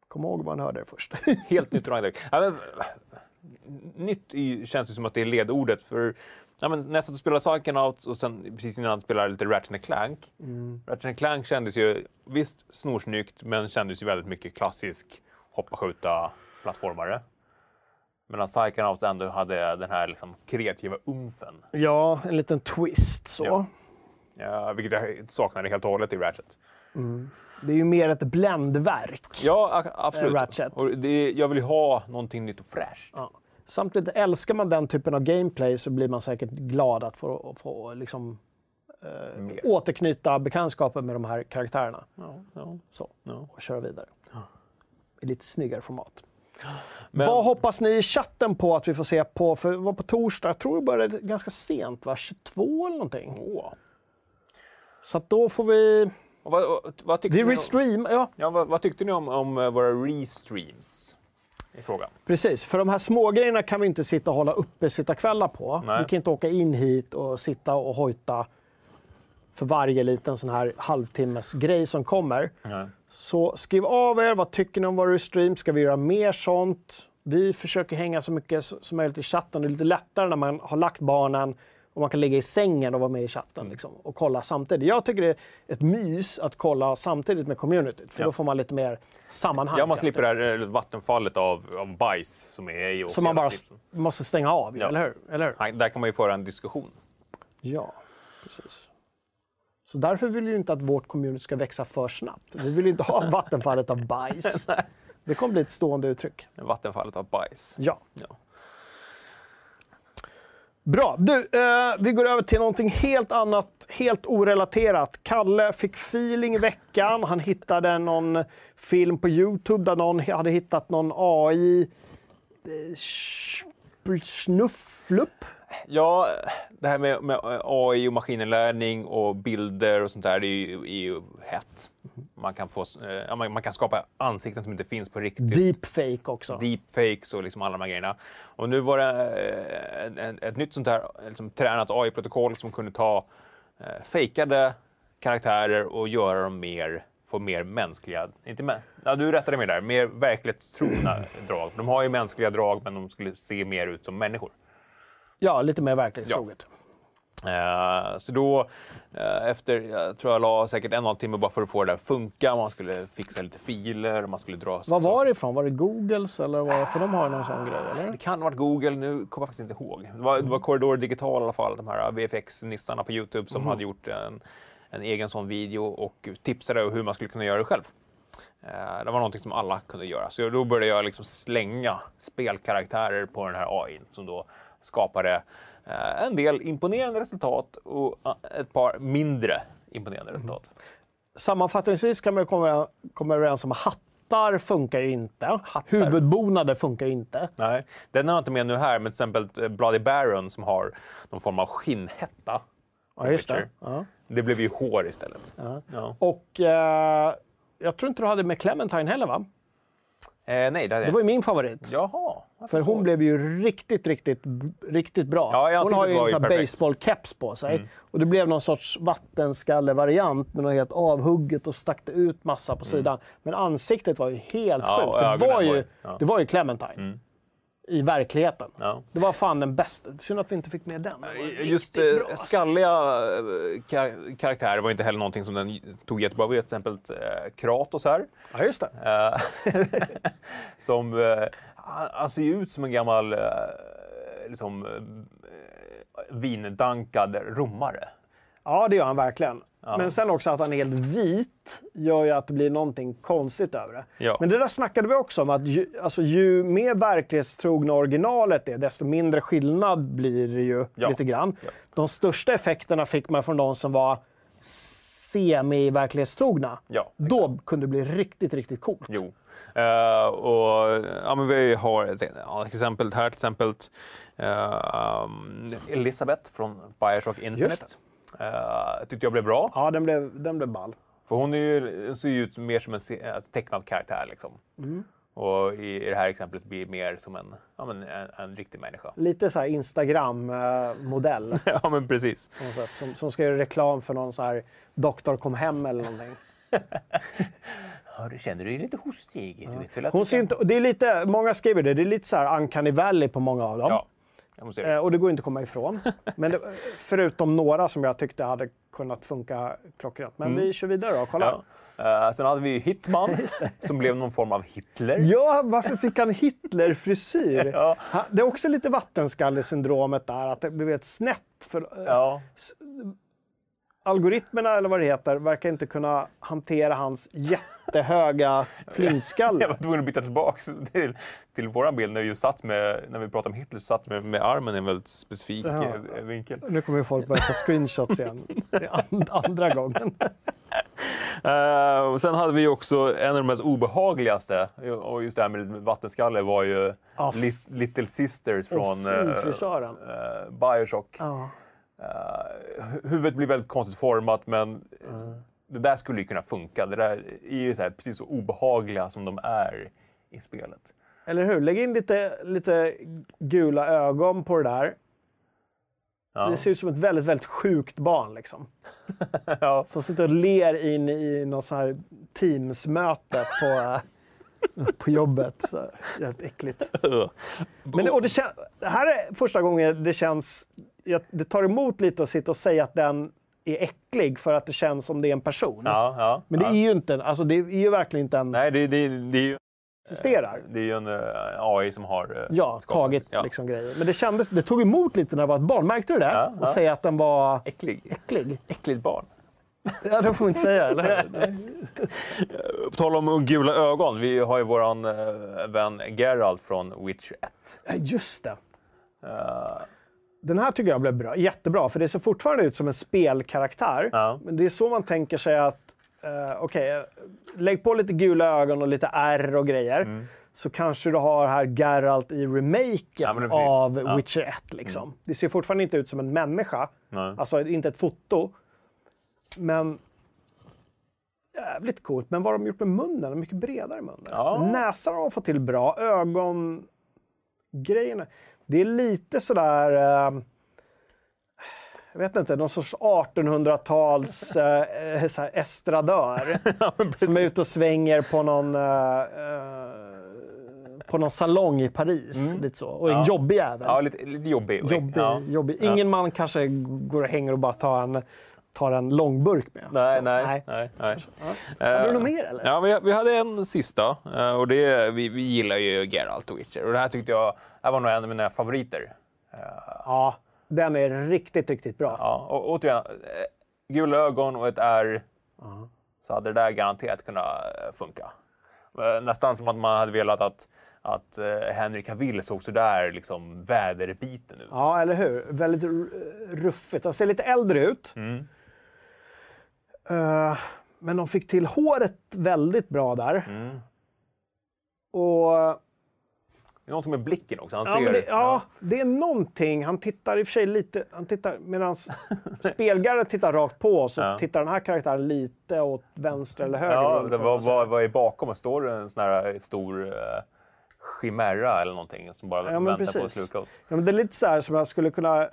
Speaker 1: Kom ihåg man hörde det först.
Speaker 2: helt nytt och Ragnarök. Ja, men, nytt i, känns ju som att det är ledordet. För ja, men nästan att spela Psychonauts och sen precis innan spelade lite Ratchet Clank. Mm. Ratchet Clank kändes ju visst snorsnyggt men kändes ju väldigt mycket klassisk hoppa skjuta plattformare. Medan Psychonauts ändå hade den här liksom kreativa umfen.
Speaker 1: Ja, en liten twist så. Ja.
Speaker 2: Ja, vilket jag saknade helt och hållet i Ratchet.
Speaker 1: Det är ju mer ett bländverk.
Speaker 2: Ja, absolut.
Speaker 1: Eh, Ratchet.
Speaker 2: Och det, jag vill ju ha någonting nytt och fräscht.
Speaker 1: Ja. Samtidigt, älskar man den typen av gameplay så blir man säkert glad att få, få liksom, eh,
Speaker 2: Mer.
Speaker 1: återknyta bekantskapen med de här karaktärerna.
Speaker 2: Ja, ja,
Speaker 1: Så,
Speaker 2: ja.
Speaker 1: och köra vidare. I lite snyggare format.
Speaker 2: Men,
Speaker 1: Vad hoppas ni i chatten på att vi får se på? För var på torsdag, jag tror det började ganska sent, va? 22 eller någonting.
Speaker 2: Åh.
Speaker 1: Så att då får vi...
Speaker 2: Och vad, vad, tyckte
Speaker 1: Det är
Speaker 2: om,
Speaker 1: restream, ja
Speaker 2: ja, vad, vad tyckte ni om, om eh, våra restreams? I frågan.
Speaker 1: precis. För de här små grejerna kan vi inte sitta och hålla uppe sitta kvällar på.
Speaker 2: Nej.
Speaker 1: Vi kan inte åka in hit och sitta och hojta för varje liten sån här halvtimmes grej som kommer. Så skriv av er, vad tycker ni om våra stream? Ska vi göra mer sånt? Vi försöker hänga så mycket som möjligt i chatten. Det är lite lättare när man har lagt barnen och man kan ligga i sängen och vara med i chatten
Speaker 2: Mm.
Speaker 1: liksom, och kolla samtidigt. Jag tycker det är ett mys att kolla samtidigt med communityt, för
Speaker 2: Ja.
Speaker 1: då får man lite mer sammanhang.
Speaker 2: Ja, man slipper det här eh, vattenfallet av, av bajs som är i
Speaker 1: Som man bara måste stänga av,
Speaker 2: Ja.
Speaker 1: eller hur? Eller hur?
Speaker 2: Nej, Där kan man ju föra en diskussion.
Speaker 1: Ja, precis. Så därför vill vi inte att vårt community ska växa för snabbt. Vi vill inte ha vattenfallet av bajs. Det kommer bli ett stående uttryck.
Speaker 2: Vattenfallet av bajs.
Speaker 1: Ja.
Speaker 2: Ja.
Speaker 1: Bra. Du, eh, vi går över till någonting helt annat, helt orelaterat. Kalle fick feeling i veckan. Han hittade någon film på Youtube där någon hade hittat någon AI eh, snufflupp.
Speaker 2: Ja, det här med, med AI och maskininlärning och bilder och sånt där, det är ju, är ju hett. Man kan, få, eh, man, man kan skapa ansikten som inte finns på riktigt.
Speaker 1: Deepfake också.
Speaker 2: Deepfakes och liksom alla de här grejerna. Och nu var det eh, en, ett nytt sånt här liksom, tränat AI-protokoll som kunde ta eh, fejkade karaktärer och göra dem mer, få mer mänskliga, inte mä, ja, du rättade mig där, mer verklighetstrogna drag. De har ju mänskliga drag men de skulle se mer ut som människor.
Speaker 1: Ja, lite mer verklighetstroget.
Speaker 2: Eh, så då, eh, efter, jag tror jag la säkert en och en halv timme bara för att få det där att funka. Man skulle fixa lite filer, man skulle dra...
Speaker 1: Vad var det ifrån? Var det Googles? Eller vad, för de har ju någon sån grej, eller?
Speaker 2: Det kan ha varit Google, nu kommer jag faktiskt inte ihåg. Det var, det var Corridor Digital i alla fall, de här VFX-nissarna på Youtube som hade gjort en, en egen sån video och tipsade hur man skulle kunna göra det själv. Eh, Det var någonting som alla kunde göra. Så då började jag liksom slänga spelkaraktärer på den här AI som då skapade eh, en del imponerande resultat och eh, ett par mindre imponerande resultat.
Speaker 1: Sammanfattningsvis kan man komma, komma överens om att hattar funkar ju inte. Huvudbonader funkar ju inte.
Speaker 2: Nej, den har jag inte med nu här, men till exempel eh, Bloody Baron som har någon form av skinnhätta.
Speaker 1: Ja, just det. Ja.
Speaker 2: Det blev ju hår istället. Ja.
Speaker 1: Och eh, jag tror inte du hade med Clementine heller, va?
Speaker 2: Eh, nej, det, hade
Speaker 1: Det
Speaker 2: jag
Speaker 1: var ju
Speaker 2: inte.
Speaker 1: min favorit.
Speaker 2: Jaha.
Speaker 1: För hon blev ju riktigt, riktigt, riktigt bra.
Speaker 2: Ja,
Speaker 1: hon har ju
Speaker 2: var
Speaker 1: en.
Speaker 2: Mm.
Speaker 1: baseball-keps på sig. Och det blev någon sorts vattenskallevariant med något helt avhugget och stack det ut massa på sidan. Men ansiktet var ju helt
Speaker 2: Mm. Ja,
Speaker 1: sjukt. Det var, ju,
Speaker 2: ja. Mm.
Speaker 1: det var ju Clementine. I verkligheten.
Speaker 2: Ja.
Speaker 1: Det var fan den bästa. Synd att vi inte fick med den.
Speaker 2: Just
Speaker 1: riktigt
Speaker 2: eh,
Speaker 1: bra, alltså.
Speaker 2: skalliga eh, kar- karaktärer var inte heller någonting som den tog jättebra. Vi har till exempel eh, Kratos här.
Speaker 1: Ja, just det.
Speaker 2: Som, han, ser ju ut som en gammal eh, liksom, eh, vindankad romare.
Speaker 1: Ja, det gör han verkligen. Men sen också att han är helt vit gör ju att det blir någonting konstigt över det.
Speaker 2: Ja.
Speaker 1: Men det där snackade vi också om, att ju, alltså, ju mer verklighetstrogna originalet är, desto mindre skillnad blir det ju
Speaker 2: Ja.
Speaker 1: lite grann.
Speaker 2: Ja.
Speaker 1: De största effekterna fick man från de som var semi-verklighetstrogna.
Speaker 2: Ja,
Speaker 1: Då kunde det bli riktigt, riktigt coolt.
Speaker 2: Jo. Eh, och, ja, men vi har ett ja, exempel här, till exempel eh, um, Elisabeth från Bioshock Infinite. Uh, tyckte jag blev bra.
Speaker 1: Ja, den blev, den blev ball.
Speaker 2: För hon är ju, ser ju ut mer som en tecknad karaktär. Liksom.
Speaker 1: Mm.
Speaker 2: Och i, i det här exemplet blir mer som en, ja, men en, en riktig människa.
Speaker 1: Lite så här Instagram-modell.
Speaker 2: ja, men precis.
Speaker 1: som, som ska göra reklam för någon så här doktor kom hem eller någonting.
Speaker 2: Hör, känner du dig lite hostig? Du vet att
Speaker 1: Hon ser inte, det är lite, många skriver det, det är lite så här Uncanny Valley på många av dem.
Speaker 2: Ja,
Speaker 1: Eh, och det går inte att komma ifrån. Men det, förutom några som jag tyckte hade kunnat funka klockrent. Men vi kör vidare då, kolla.
Speaker 2: Mm. Ja. Eh, sen hade vi Hitman som blev någon form av Hitler.
Speaker 1: Ja, varför fick han Hitler-frisyr?
Speaker 2: Ja.
Speaker 1: Det är också lite vattenskallesyndromet där, att det blev ett snett. För,
Speaker 2: Ja.
Speaker 1: Algoritmerna, eller vad det heter, verkar inte kunna hantera hans jättehöga flintskalle.
Speaker 2: Jag var tvungen att byta tillbaka till, till vår bild när vi just satt med, när vi pratade om Hitler, satt med, med armen i en väldigt specifik
Speaker 1: Ja.
Speaker 2: eh, vinkel.
Speaker 1: Nu kommer folk börja ta screenshots igen. Det är and- andra gången.
Speaker 2: Eh, och sen hade vi också en av de mest obehagligaste, och just det här med vattenskalle var ju Lit- Little Sisters från
Speaker 1: frisören.
Speaker 2: eh, Bioshock.
Speaker 1: Ja.
Speaker 2: Hu- huvudet blir väldigt konstigt format men det där skulle ju kunna funka. Det där är ju så här, precis så obehagliga som de är i spelet.
Speaker 1: Eller hur? Lägg in lite, lite gula ögon på det där.
Speaker 2: Ja.
Speaker 1: Det ser ut som ett väldigt, väldigt sjukt barn. Liksom.
Speaker 2: ja.
Speaker 1: Som sitter och ler in i något så här Teams-möte på, på jobbet. Så, jävligt äckligt. Men och det, det här är första gången det känns... jag- Det tar emot lite att sitta och säga att den är äcklig för att det känns som det är en person.
Speaker 2: Ja, ja,
Speaker 1: Men det
Speaker 2: ja.
Speaker 1: är ju inte alltså det är ju verkligen inte en
Speaker 2: Nej, det, det, det är ju
Speaker 1: existerar.
Speaker 2: det är ju en eh, AI som har eh,
Speaker 1: Ja, tagit
Speaker 2: ja.
Speaker 1: liksom grejer. Men det kändes, det tog emot lite när det var ett barn. Märkte du det?
Speaker 2: Ja,
Speaker 1: Och säga att den var
Speaker 2: Äcklig.
Speaker 1: äcklig.
Speaker 2: Äckligt barn.
Speaker 1: Ja, det får man inte säga, eller?
Speaker 2: På tal om gula ögon, vi har ju våran eh, vän Geralt från Witcher 1.
Speaker 1: Ja, Just det.
Speaker 2: Eh,
Speaker 1: Den här tycker jag blev bra. jättebra, för det ser fortfarande ut som en spelkaraktär.
Speaker 2: Ja.
Speaker 1: Men det är så man tänker sig att, eh, okej, eh, lägg på lite gula ögon och lite R och grejer. Så kanske du har här Geralt i remaken
Speaker 2: Ja,
Speaker 1: av
Speaker 2: Ja.
Speaker 1: Witcher 1. Liksom. Det ser fortfarande inte ut som en människa.
Speaker 2: nej.
Speaker 1: Alltså inte ett foto. Men jävligt coolt. Men vad har de gjort med munnen? Mycket bredare mun.
Speaker 2: Ja.
Speaker 1: Näsan har de fått till bra. Ögongrejerna. Det är lite sådär... Eh, jag vet inte, någon sorts 1800-tals eh, så här estradör.
Speaker 2: Ja,
Speaker 1: som är ute och svänger på någon, eh, eh, på någon salong i Paris. Lite så. Och en
Speaker 2: Ja.
Speaker 1: jobbig jävel.
Speaker 2: Ja, lite, lite jobbig.
Speaker 1: Jobbig,
Speaker 2: Ja.
Speaker 1: jobbig. Ingen man kanske går och hänger och bara tar en, tar en långburk med.
Speaker 2: Nej,
Speaker 1: Så,
Speaker 2: nej, nej. nej.
Speaker 1: Hade du
Speaker 2: Eh,
Speaker 1: något mer eller?
Speaker 2: Ja, vi, vi hade en sista eh, och det, vi, vi gillar ju Geralt och Witcher. Och det här tyckte jag det var nog en av mina favoriter.
Speaker 1: Ja, den är riktigt, riktigt bra.
Speaker 2: Ja, och återigen, eh, gula ögon och ett R. Så hade det där garanterat kunnat eh, funka. Eh, Nästan som att man hade velat att, att eh, Henry Cavill såg sådär liksom väderbiten ut.
Speaker 1: Ja, eller hur? Väldigt ruffigt. Han ser lite äldre ut.
Speaker 2: Mm.
Speaker 1: Eh, men de fick till håret väldigt bra där.
Speaker 2: Mm.
Speaker 1: Och
Speaker 2: är någonting med blicken också. Han
Speaker 1: Ja,
Speaker 2: ser,
Speaker 1: det, ja, det är någonting. Han tittar i och för sig lite... Han tittar, medan spelgardet tittar rakt på så
Speaker 2: Ja.
Speaker 1: tittar den här karaktären lite åt vänster eller höger.
Speaker 2: Ja, det, vad, vad, vad är bakom? Står det en sån här stor uh, chimera eller någonting som bara
Speaker 1: Ja,
Speaker 2: väntar på att
Speaker 1: precis.
Speaker 2: sluka oss?
Speaker 1: Ja, men det är lite så här som jag skulle kunna...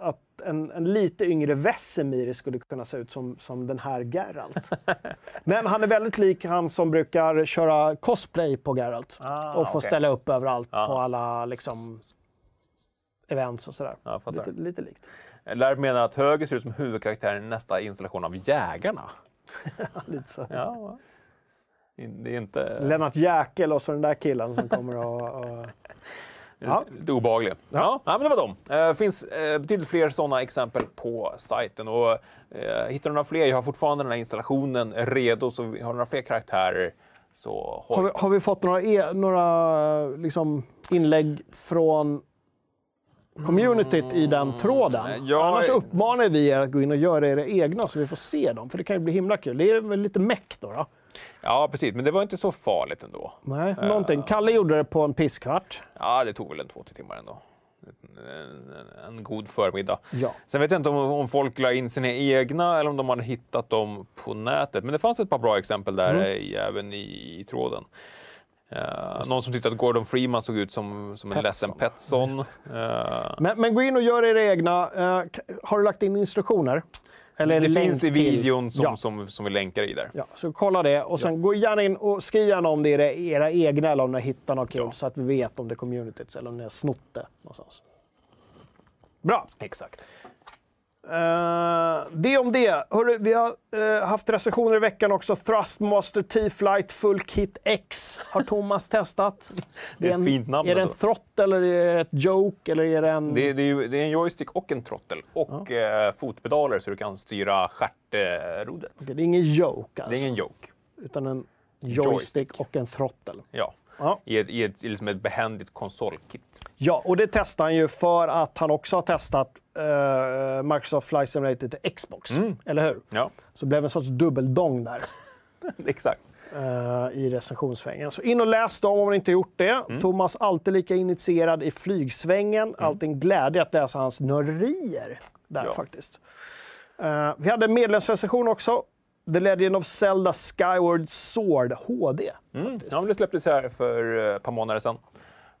Speaker 1: Att en, en lite yngre Vesemir skulle kunna se ut som, som den här Geralt. men han är väldigt lik han som brukar köra cosplay på Geralt.
Speaker 2: Ah,
Speaker 1: och få
Speaker 2: okej.
Speaker 1: ställa upp överallt
Speaker 2: Ja.
Speaker 1: på alla liksom, events och sådär.
Speaker 2: Ja,
Speaker 1: lite, lite likt.
Speaker 2: Lär menar att höger ser ut som huvudkaraktären i nästa installation av Jägarna.
Speaker 1: Lite så.
Speaker 2: Ja, det är inte...
Speaker 1: Lennart Jäkel och så den där killen som kommer och... och... Ja.
Speaker 2: Lite, obehaglig. Ja. Ja, men det var dem. Det eh, finns eh, betydligt fler sådana exempel på sajten. Och, eh, hittar du några fler, jag har fortfarande den här installationen redo, så har några fler karaktärer så
Speaker 1: Har vi, har vi fått några, e några liksom, inlägg från communityt i den tråden?
Speaker 2: Mm, ja,
Speaker 1: Annars uppmanar vi er att gå in och göra era egna så vi får se dem. För det kan ju bli himla kul. Det är väl lite meck då? då?
Speaker 2: Ja, precis. Men det var inte så farligt ändå.
Speaker 1: Nej, någonting. Kalle gjorde det på en pisskvart.
Speaker 2: Ja, det tog väl en två, tre timmar ändå. En, en god förmiddag.
Speaker 1: Ja.
Speaker 2: Sen vet jag inte om, om folk la in sina egna eller om de hade hittat dem på nätet. Men det fanns ett par bra exempel där
Speaker 1: Mm.
Speaker 2: i, även i, i tråden. Eh, någon som tyckte att Gordon Freeman såg ut som, som en
Speaker 1: Petson.
Speaker 2: ledsen Petson. Eh,
Speaker 1: Men, men gå in och gör era egna. Eh, k- har du lagt in instruktioner? Eller
Speaker 2: det finns i
Speaker 1: till-
Speaker 2: videon som,
Speaker 1: Ja.
Speaker 2: som, som vi länkar i där.
Speaker 1: Ja, så kolla det och sen gå gärna in och skriv gärna om det är era, egna eller om ni hittar något kul
Speaker 2: Ja.
Speaker 1: så att vi vet om det är communityt eller om ni har snott det någonstans. Bra!
Speaker 2: Exakt.
Speaker 1: Uh, det om det. Hörru, vi har uh, haft recensioner i veckan också. Thrustmaster T-Flight Full Kit X har Thomas testat.
Speaker 2: Det är ett fint namn.
Speaker 1: Är det en throttle eller är det ett joke? Eller är det, en...
Speaker 2: Det, det, är, det är en joystick och en throttle och ja. uh, fotpedaler så du kan styra stjärtrodret.
Speaker 1: Okay, det är ingen joke alltså?
Speaker 2: Det är ingen joke.
Speaker 1: Utan en joystick, joystick. och en throttle?
Speaker 2: Ja. Ja. I, ett, i, ett, liksom ett behändigt konsolkit.
Speaker 1: Ja, och det testar han ju för att han också har testat uh, Microsoft Flight Simulator till Xbox. Mm. Eller hur?
Speaker 2: Ja.
Speaker 1: Så det blev en sorts dubbeldong där.
Speaker 2: Exakt.
Speaker 1: Uh, I recensionssvängen. Så in och läs dem om ni inte gjort det. Mm. Thomas alltid lika initierad i flygsvängen. Mm. Alltid en glädje att läsa hans nörderier där ja. faktiskt. Uh, vi hade en medlemsrecension också The Legend of Zelda Skyward Sword HD.
Speaker 2: Mm. Ja, det släpptes här för eh, ett par månader sedan.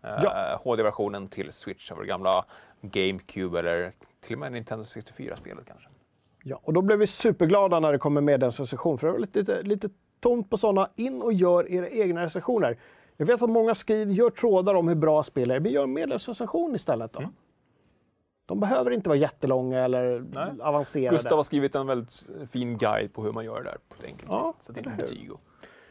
Speaker 2: Ja. Uh, HD-versionen till Switch av det gamla GameCube eller till och med Nintendo 64-spelet kanske.
Speaker 1: Ja, och då blev vi superglada när det kom en medlemsrecension för det var lite, lite tomt på sådana. In och gör era egna recensioner. Jag vet att många skriver, gör trådar om hur bra spel är, men gör en medlemsrecension istället då. Mm. De behöver inte vara jättelånga eller Nej. avancerade.
Speaker 2: Gustav har skrivit en väldigt fin guide på hur man gör det där på ett enkelt ja, sätt. Så det är betyg.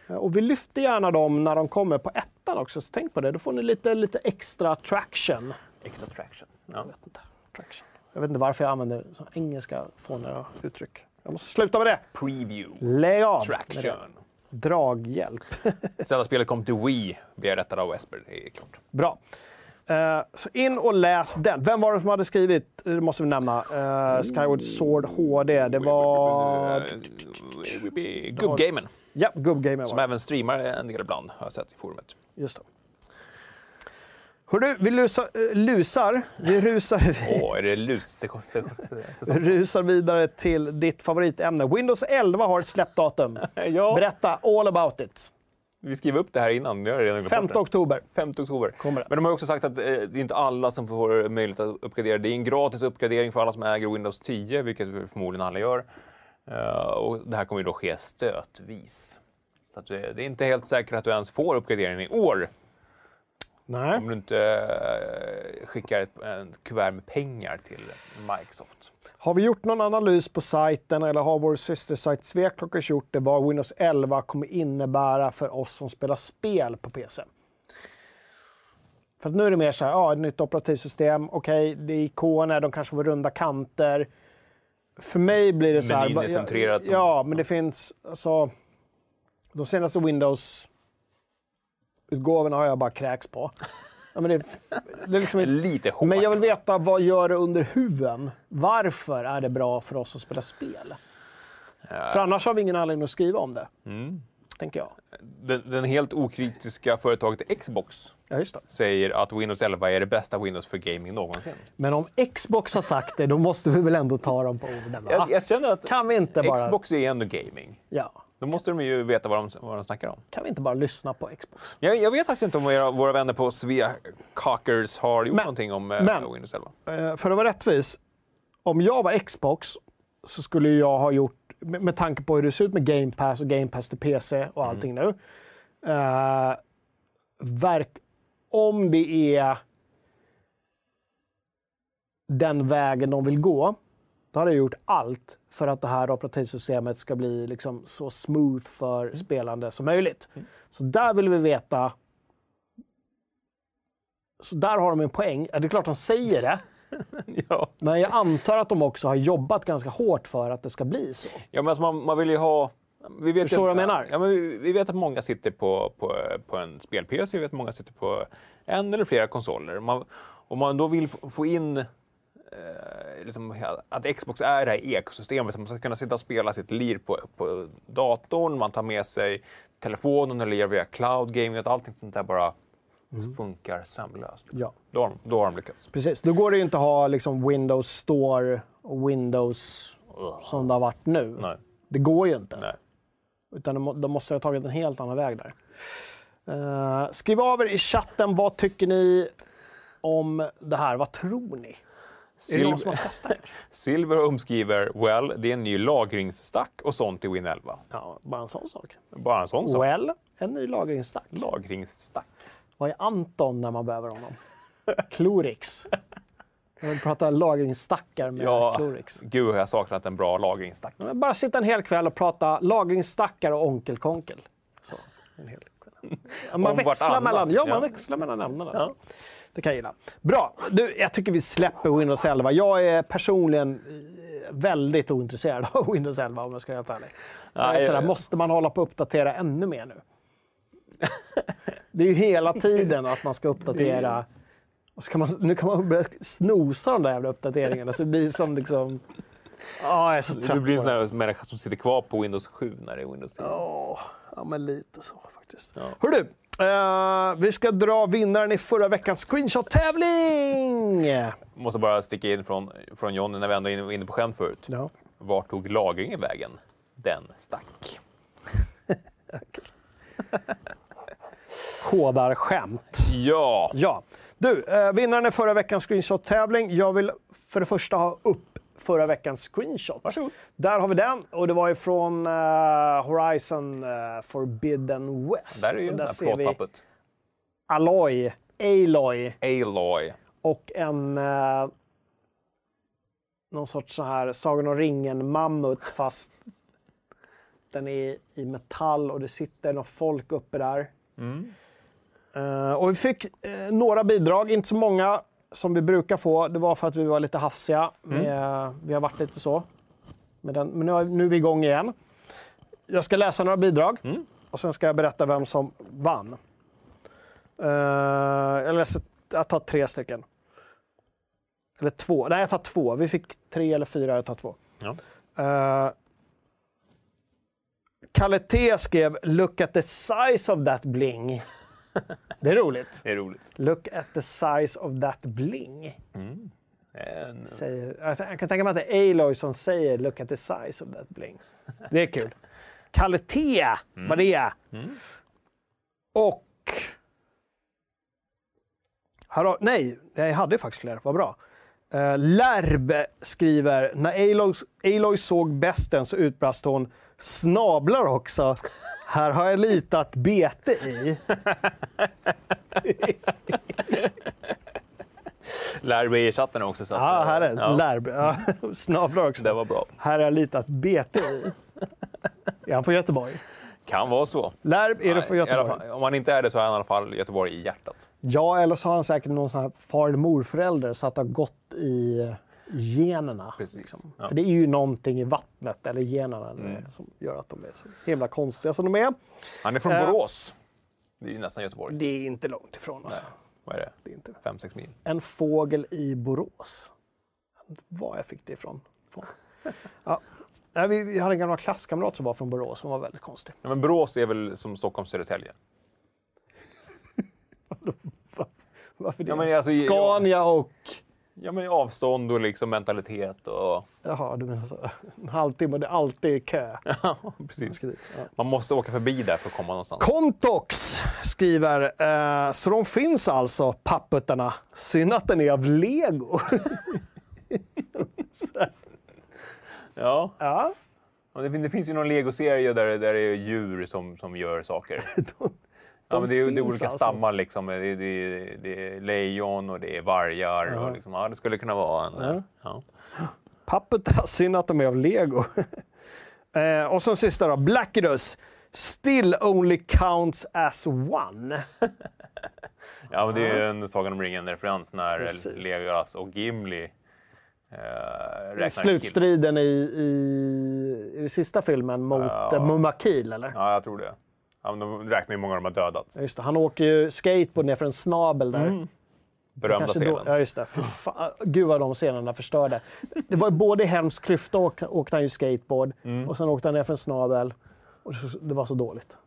Speaker 1: Och vi lyfter gärna dem när de kommer på ettan också, så tänk på det. Då får ni lite, lite extra traction.
Speaker 2: Extra traction?
Speaker 1: Ja. Jag, vet inte. traction. jag vet inte varför jag använder så engelska fåniga uttryck. Jag måste sluta med det.
Speaker 2: Preview.
Speaker 1: Lägg av.
Speaker 2: Traction.
Speaker 1: Draghjälp.
Speaker 2: Zelda-spelet kom till Wii, jag rättad av Esper. Det är klart.
Speaker 1: Bra. Uh, så in och läs den. Vem var det som hade skrivit, det måste vi nämna, uh, Skyward Sword HD? Det var...
Speaker 2: Gubbgamen.
Speaker 1: Ja, Gubbgamen
Speaker 2: Som även streamar en del ibland, har jag sett i forumet.
Speaker 1: Just det. Hörru, vi lusar, uh, lusar, vi rusar...
Speaker 2: Åh, oh, är det lus?
Speaker 1: rusar vidare till ditt favoritämne. Windows 11 har ett släppdatum. ja. Berätta all about it.
Speaker 2: Vi skriver upp det här innan. Jag redan
Speaker 1: 5 oktober.
Speaker 2: 5 oktober. Kommer det. Men de har också sagt att eh, det är inte alla som får möjlighet att uppgradera. Det är en gratis uppgradering för alla som äger Windows 10, vilket förmodligen alla gör. Uh, och det här kommer ju då ske stötvis. Så att det är inte helt säkert att du ens får uppgraderingen i år.
Speaker 1: Nej.
Speaker 2: Om du inte uh, skickar ett en kuvert med pengar till Microsoft.
Speaker 1: Har vi gjort någon analys på sajten eller har vår systersajt Sveklockers gjort det vad Windows 11 kommer innebära för oss som spelar spel på PC? För att nu är det mer så här, ja, ett nytt operativsystem, okej, okay, det är ikoner, de kanske får runda kanter. För mig blir det så här...
Speaker 2: Är centrerat.
Speaker 1: Ja, ja, men det finns, alltså... De senaste Windows-utgåvorna har jag bara kräks på. Ja, men det,
Speaker 2: det är liksom ett, Lite hårt.
Speaker 1: Men jag vill veta, vad gör det under huven? Varför är det bra för oss att spela spel? För annars har vi ingen anledning att skriva om det. Mm. Tänker jag.
Speaker 2: Den, den, helt okritiska företaget Xbox
Speaker 1: ja,
Speaker 2: säger att Windows 11 är det bästa Windows för gaming någonsin.
Speaker 1: Men om Xbox har sagt det, då måste vi väl ändå ta dem på orden?
Speaker 2: Jag, jag, känner att
Speaker 1: kan vi inte bara...
Speaker 2: Xbox är ändå gaming.
Speaker 1: Ja.
Speaker 2: Då måste de ju veta vad de, vad de snackar om.
Speaker 1: Kan vi inte bara lyssna på Xbox?
Speaker 2: Jag, jag vet faktiskt inte om våra, våra vänner på Svea Cockers har gjort men, någonting om eh, men, Windows 11.
Speaker 1: Eh, för att vara rättvis, om jag var Xbox så skulle jag ha gjort, med, med tanke på hur det ser ut med Game Pass och Game Pass till PC och mm. allting mm. nu. Eh, verk, om det är den vägen de vill gå, då hade jag gjort allt för att det här operativsystemet ska bli liksom så smooth för mm. spelande som möjligt. Mm. Så där vill vi veta... Så där har de en poäng. Det är klart de säger det. ja. Men jag antar att de också har jobbat ganska hårt för att det ska bli så.
Speaker 2: Ja, men alltså man, man vill ju ha...
Speaker 1: Vi vet Förstår du vad jag menar?
Speaker 2: Ja, men vi, vi, vet att många sitter på, på, på en spel-PC, vi vet att många sitter på en eller flera konsoler. Man, om man då vill få in eh, liksom, att Xbox är det här ekosystemet, man ska kunna sitta och spela sitt lir på, på datorn, man tar med sig telefonen eller gör via cloud gaming, att allting sånt där bara mm. funkar sömlöst.
Speaker 1: Ja.
Speaker 2: Då, har, då har de lyckats.
Speaker 1: Precis, då går det ju inte att ha liksom, Windows Store och Windows uh. som det har varit nu.
Speaker 2: Nej.
Speaker 1: Det går ju inte.
Speaker 2: Nej.
Speaker 1: Utan de, de måste ha tagit en helt annan väg där. Uh, skriv av er i chatten, vad tycker ni om det här? Vad tror ni? Är det någon som har testat
Speaker 2: Silver omskriver Well, det är en ny lagringsstack och sånt i Win 11.
Speaker 1: Ja, bara en sån sak.
Speaker 2: Bara en sån sak.
Speaker 1: Well, en ny lagringsstack.
Speaker 2: Lagringsstack.
Speaker 1: Vad är Anton när man behöver honom? Klorix. Vi pratar lagringsstackar med
Speaker 2: Ja,
Speaker 1: Clorix.
Speaker 2: gud jag har saknat en bra lagringsstack.
Speaker 1: Men Bara sitta en hel kväll och prata lagringsstackar och onkelkonkel. Så, en hel kväll. Ja, Man växlar mellan, ja, man
Speaker 2: Ja.
Speaker 1: växlar mellan ämnena. Så. Det kan jag gilla. Bra, du, jag tycker vi släpper Windows 11. Jag är personligen eh, väldigt ointresserad av Windows 11 om jag ska vara helt ärlig.
Speaker 2: Nej,
Speaker 1: sådär, måste man hålla på att uppdatera ännu mer nu? Det är ju hela tiden att man ska uppdatera. Och så kan man, nu kan man börja snosa de där jävla uppdateringarna så det blir som liksom... Ja, jag är så trött
Speaker 2: Du blir en sån
Speaker 1: det.
Speaker 2: här människa som sitter kvar på Windows 7 när det är Windows 10.
Speaker 1: Åh, ja, men lite så faktiskt.
Speaker 2: Ja.
Speaker 1: Hör du, eh, vi ska dra vinnaren i förra veckans screenshot-tävling!
Speaker 2: Måste bara sticka in från, från Johnny när vi ändå är inne- på skämt förut.
Speaker 1: Ja.
Speaker 2: Vart tog lagringen vägen? Den stack.
Speaker 1: Hårdar-skämt.
Speaker 2: Ja,
Speaker 1: Ja. Du, eh, vinnaren i förra veckans screenshot-tävling. Jag vill för det första ha upp förra veckans screenshot.
Speaker 2: varsågod.
Speaker 1: Där har vi den och det var ju från eh, Horizon eh, Forbidden West.
Speaker 2: Där är ju
Speaker 1: och där
Speaker 2: sån
Speaker 1: ser vi. Aloy, Aloy
Speaker 2: Aloy.
Speaker 1: och en eh, någon sorts så här Sagan om ringen-mammut fast den är i metall och det sitter något folk uppe där.
Speaker 2: Mm.
Speaker 1: Eh, och vi fick eh, några bidrag, inte så många som vi brukar få. Det var för att vi var lite hafsiga. Med, Vi har varit lite så. Den, men nu, nu är vi igång igen. Jag ska läsa några bidrag
Speaker 2: Mm.
Speaker 1: och sen ska jag berätta vem som vann. Eh, jag, läser, jag tar tre stycken. Eller två. Nej, jag tar två. Vi fick tre eller fyra, jag tar två.
Speaker 2: Ja.
Speaker 1: Uh, Kalle T skrev “Look at the size of that bling”. Det är roligt.
Speaker 2: Det är roligt.
Speaker 1: Look at the size of that bling.
Speaker 2: En,
Speaker 1: Säger, jag, kan tänka mig att det är Aloy som säger “Look at the size of that bling”. Det är kul. Kalle T var det. Och... Här har, nej, jag hade faktiskt fler. Vad bra. Uh, Lärb skriver, när Aloy, Aloy såg besten så utbrast hon “Snablar också. Här har jag litat bete i”.
Speaker 2: Lär i chatten också. Så att,
Speaker 1: Ja,
Speaker 2: eh,
Speaker 1: här är
Speaker 2: ja,
Speaker 1: Lärb. Ja, snablar också.
Speaker 2: Det var bra.
Speaker 1: Här har jag litat bete i. Är han från Göteborg?
Speaker 2: Kan vara så.
Speaker 1: Lärb, är du från Göteborg?
Speaker 2: fall, om han inte är det så är han i alla fall Göteborg i hjärtat.
Speaker 1: Ja, eller så har han säkert någon sån här far eller morförälder så att det har gått i generna.
Speaker 2: Precis.
Speaker 1: Liksom.
Speaker 2: Ja.
Speaker 1: För det är ju någonting i vattnet eller generna
Speaker 2: Mm.
Speaker 1: som gör att de är så himla konstiga som de är.
Speaker 2: Han är från
Speaker 1: Eh.
Speaker 2: Borås. Det är ju nästan Göteborg.
Speaker 1: Det är inte långt ifrån. Alltså.
Speaker 2: Nej, vad är det?
Speaker 1: Det är inte.
Speaker 2: Fem sex mil.
Speaker 1: En fågel i Borås. Var jag fick det ifrån. Från. Ja. Nej, vi, vi hade en gammal klasskamrat som var från Borås som var väldigt konstig.
Speaker 2: Ja, men Borås är väl som Stockholm Södertälje?
Speaker 1: Varför det?
Speaker 2: Ja, men alltså,
Speaker 1: Scania och...
Speaker 2: Ja, men avstånd och liksom mentalitet och...
Speaker 1: Jaha, du menar så. En halvtimme det är alltid kö.
Speaker 2: Ja, precis.
Speaker 1: Dit. Ja.
Speaker 2: Man måste åka förbi där för att komma någonstans.
Speaker 1: Contox skriver, eh, så de finns alltså, papputtarna. Synd att den är av lego.
Speaker 2: Ja.
Speaker 1: ja,
Speaker 2: det finns ju någon legoserie där, där det är djur som, som gör saker. ja, men det, är, det är olika
Speaker 1: alltså.
Speaker 2: stammar. Liksom. Det, är- det, är- det är lejon och det är vargar.
Speaker 1: Ja.
Speaker 2: Och liksom, ja, det skulle kunna vara en...
Speaker 1: Ja.
Speaker 2: Ja.
Speaker 1: papputtarna, synd att de är av lego. eh, och sen sista då, Blackidus. Still only counts as one.
Speaker 2: Ja, men det är en Sagan om ringen-referens när
Speaker 1: Precis.
Speaker 2: Legolas och Gimli kills.
Speaker 1: Slutstriden i, i, i sista filmen mot
Speaker 2: ja.
Speaker 1: Mumakil, eller?
Speaker 2: Ja, jag tror det. Ja, de räknar ju hur många de har dödat.
Speaker 1: Just det, han åker ju skateboard ner för en snabel där.
Speaker 2: Berömda
Speaker 1: Kanske
Speaker 2: scenen.
Speaker 1: då, ja, just det. Fy fan, gud vad de scenerna förstörde. Det var ju både i Helms klyfta åkte, åkte han ju skateboard
Speaker 2: Mm.
Speaker 1: och sen åkte han ner för en snabel. Och det, var så dåligt.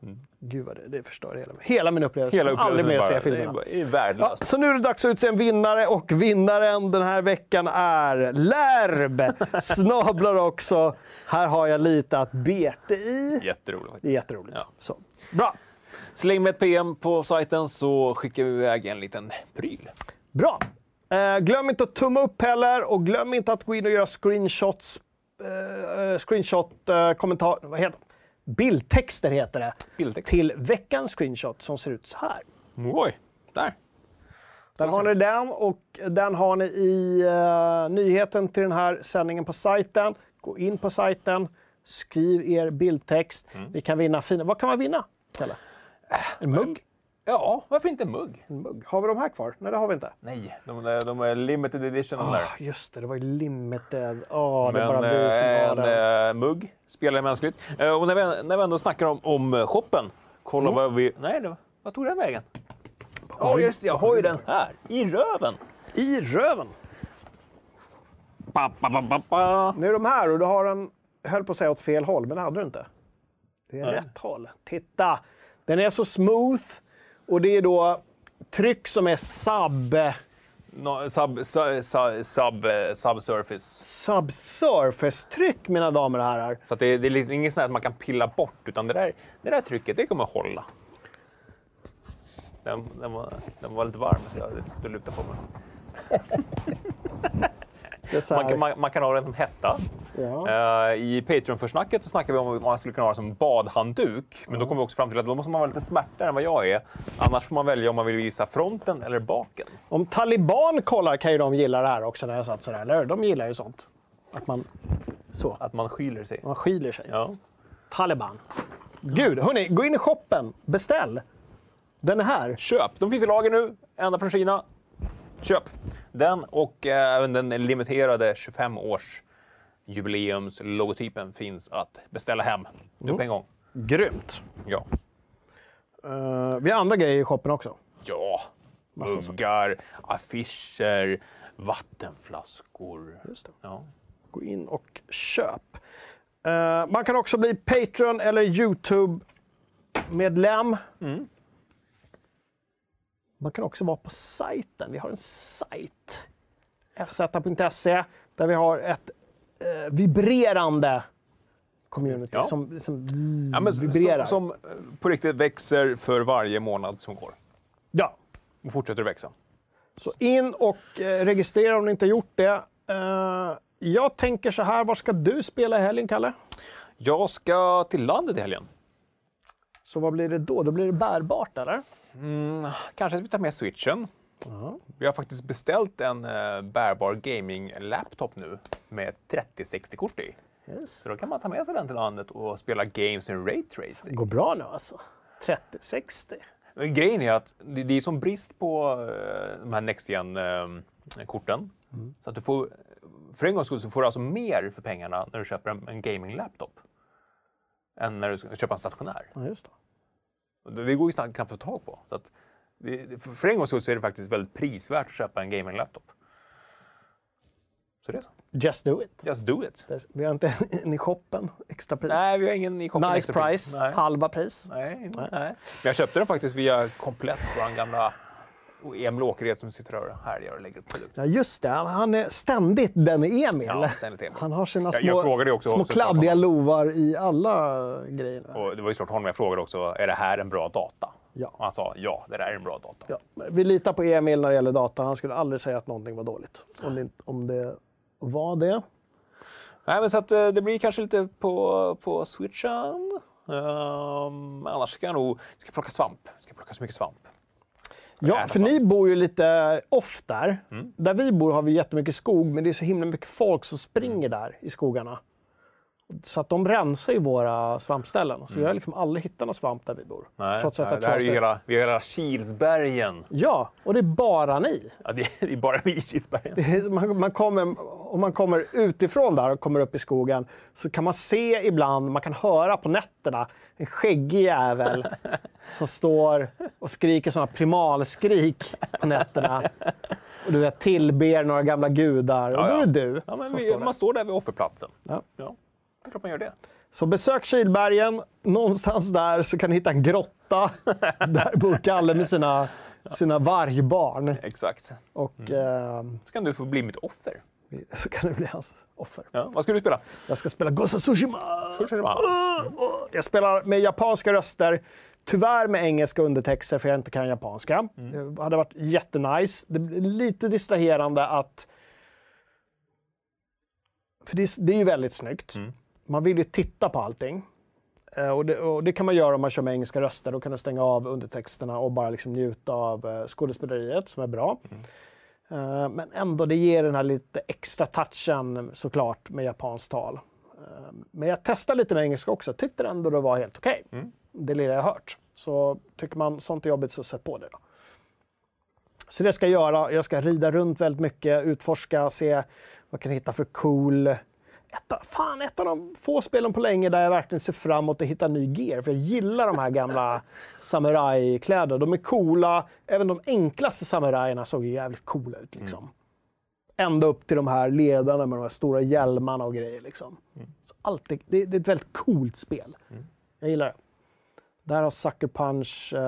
Speaker 1: Gud vad det, det förstörde hela, hela min upplevelse.
Speaker 2: Mm. Hela
Speaker 1: Aldrig mer
Speaker 2: upplevelsen
Speaker 1: se filmerna.
Speaker 2: det är, är
Speaker 1: Ja,
Speaker 2: värdelöst.
Speaker 1: så nu är det dags att utse en vinnare och vinnaren den här veckan är Lärb. Snablar också. Här har jag lite att bete i.
Speaker 2: Jätteroligt faktiskt.
Speaker 1: jätteroligt.
Speaker 2: Ja.
Speaker 1: Så. Bra.
Speaker 2: Släng med ett PM på sajten så skickar vi iväg en liten pryl.
Speaker 1: Bra. Eh, glöm inte att tumma upp heller och glöm inte att gå in och göra screenshots. Eh, screenshot, eh, kommentar, vad heter det? Bildtexter heter det.
Speaker 2: Bildtext.
Speaker 1: Till veckans screenshot som ser ut så här.
Speaker 2: Oj, där.
Speaker 1: Där har ni den och den har ni i uh, nyheten till den här sändningen på sajten. Gå in på sajten, skriv er bildtext. Mm. Ni kan vinna fina... Vad kan man vinna, Kalle? En mugg?
Speaker 2: Ja, varför inte en mugg?
Speaker 1: En mugg. Har vi de här kvar? Nej, det har vi inte.
Speaker 2: Nej, de, är, de är limited edition. Oh, där.
Speaker 1: Just det, det var ju limited. Oh, det är bara vi som
Speaker 2: har en den. Äh, mugg spelar mänskligt. Uh, och när vi, när vi ändå snackar om, om shoppen, kolla mm. vad vi... Nej, det, vad tog den vägen? Ja, oh, just det, jag har ju den här, i röven.
Speaker 1: I röven? Ba, ba, ba, Nu är de här och du har en, höll på att säga åt fel håll, men det hade du inte. Det är Nej. rätt håll. Titta! Den är så smooth och det är då tryck som är sub...
Speaker 2: No, sub, sub, sub, subsurface.
Speaker 1: Subsurface-tryck, mina damer och herrar.
Speaker 2: Så det, det är liksom inget sånt att man kan pilla bort, utan det där, det där trycket det kommer hålla. Den, den, var, den var lite varm, så jag skulle luta på mig. man, kan, man, man, kan ha den som hetta. Ja. Uh, I Patreon-försnacket så snackar vi om att man skulle kunna ha som badhandduk. Men ja. då kommer vi också fram till att då måste man vara lite smartare än vad jag är. Annars får man välja om man vill visa fronten eller baken.
Speaker 1: Om Taliban kollar kan ju de gilla det här också när jag satt sådär, eller De gillar ju sånt. Att man... Så.
Speaker 2: Att man skyler sig.
Speaker 1: Man skyler sig. Ja. Taliban. Gud, hörni, gå in i shoppen. Beställ. Den är här.
Speaker 2: Köp! De finns i lager nu, ända från Kina. Köp! Den och eh, även den limiterade 25 års jubileumslogotypen finns att beställa hem nu mm. på en gång.
Speaker 1: Grymt!
Speaker 2: Ja.
Speaker 1: Uh, vi har andra grejer i shoppen också.
Speaker 2: Ja, muggar, affischer, vattenflaskor.
Speaker 1: Just det. Ja. Gå in och köp. Uh, man kan också bli Patreon eller Youtube-medlem. Mm. Man kan också vara på sajten. Vi har en sajt, fz.se, där vi har ett eh, vibrerande community ja. som, som, ja, men, vibrerar.
Speaker 2: Som, som, eh, på riktigt växer för varje månad som går.
Speaker 1: Ja.
Speaker 2: Och fortsätter att växa.
Speaker 1: Så in och eh, registrera om ni inte gjort det. Uh, jag tänker så här, var ska du spela i helgen, Kalle?
Speaker 2: Jag ska till landet i helgen.
Speaker 1: Så vad blir det då? Då blir det bärbart, eller?
Speaker 2: Mm, kanske att vi tar med switchen. Uh-huh. Vi har faktiskt beställt en uh, bärbar gaming-laptop nu med 3060-kort i. Yes. Så då kan man ta med sig den till landet och spela games in raytracing.
Speaker 1: Det går bra nu alltså. 3060.
Speaker 2: Men grejen är att det, det är som brist på uh, de här Next Gen-korten. Uh, mm. Så att du får, för en gångs skull så får du alltså mer för pengarna när du köper en, en gaming-laptop. Än när du köper en stationär.
Speaker 1: Ja, just det.
Speaker 2: Det går ju knappt att få tag på. Så att det, för en gångs skull så är det faktiskt väldigt prisvärt att köpa en gaming-laptop. Så det är så.
Speaker 1: Just do it.
Speaker 2: Just do it.
Speaker 1: Vi har inte en i shoppen, extra pris.
Speaker 2: Nej, vi har ingen i shoppen
Speaker 1: Nice price, halva pris.
Speaker 2: Nej, nej. nej. Jag köpte den faktiskt via Komplett, vår gamla Emil Åkered som sitter och härjar och lägger upp produkter.
Speaker 1: Ja, just det. Han är ständigt den Emil.
Speaker 2: Ja, ständigt Emil.
Speaker 1: Han har sina små, jag, jag också, små kladdiga lovar i alla grejer.
Speaker 2: Och det var ju svårt honom. Jag frågade också, är det här en bra data? Ja. Och han sa, ja, det där är en bra data.
Speaker 1: Ja. Vi litar på Emil när det gäller data. Han skulle aldrig säga att någonting var dåligt. Om det, om det var det.
Speaker 2: Nej, men så att, eh, det blir kanske lite på, på switchen. Um, annars ska jag nog ska plocka svamp. Ska plocka så mycket svamp.
Speaker 1: Ja, för ni bor ju lite off där. Mm. Där vi bor har vi jättemycket skog, men det är så himla mycket folk som springer där i skogarna. Så att de rensar ju våra svampställen. Så mm. jag har liksom aldrig hittat någon svamp där vi bor.
Speaker 2: Nej, Trots att nej, det här är ju hela, vi har hela Kilsbergen.
Speaker 1: Ja, och det är bara ni.
Speaker 2: Ja, det är, det är bara vi i Kilsbergen.
Speaker 1: man, man kommer, om man kommer utifrån där och kommer upp i skogen så kan man se ibland, man kan höra på nätterna, en skäggig jävel som står och skriker sådana primalskrik på nätterna. Och du vet, tillber några gamla gudar. Ja, och då är det du
Speaker 2: ja, men vi, Man står där vid offerplatsen. Ja. Det är klart man gör det.
Speaker 1: Så besök Kilbergen. Någonstans där så kan ni hitta en grotta. där bor Kalle med sina, sina vargbarn.
Speaker 2: Exakt.
Speaker 1: Och, mm. eh,
Speaker 2: så kan du få bli mitt offer.
Speaker 1: Så kan det bli hans offer.
Speaker 2: Ja, vad ska du spela?
Speaker 1: Jag ska spela of Tsushima. Tsushima. Jag spelar med japanska röster. Tyvärr med engelska undertexter för jag inte kan japanska. Mm. Det hade varit jättenice. Det blir lite distraherande att... För det är, det är ju väldigt snyggt. Mm. Man vill ju titta på allting. Eh, och det, och det, kan man göra om man kör med engelska röster. Då kan du stänga av undertexterna och bara liksom njuta av eh, skådespeleriet som är bra. Mm. Men ändå, det ger den här lite extra touchen såklart med japanskt tal. Men jag testade lite med engelska också. Tyckte ändå det var helt okej. Okay. Mm. Det lilla jag hört. Så tycker man sånt är jobbigt så sätt på det då. Så det ska jag göra. Jag ska rida runt väldigt mycket, utforska, se vad jag kan hitta för cool ett, fan, ett av de få spelen på länge där jag verkligen ser fram emot att hitta ny gear. För jag gillar de här gamla samurajkläderna. De är coola. Även de enklaste samurajerna såg ju jävligt coola ut. Liksom. Mm. Ända upp till de här ledarna med de här stora hjälmarna och grejer. Liksom. Mm. Så alltid, det, det, är ett väldigt coolt spel. Mm. Jag gillar det. Där har Sucker Punch uh,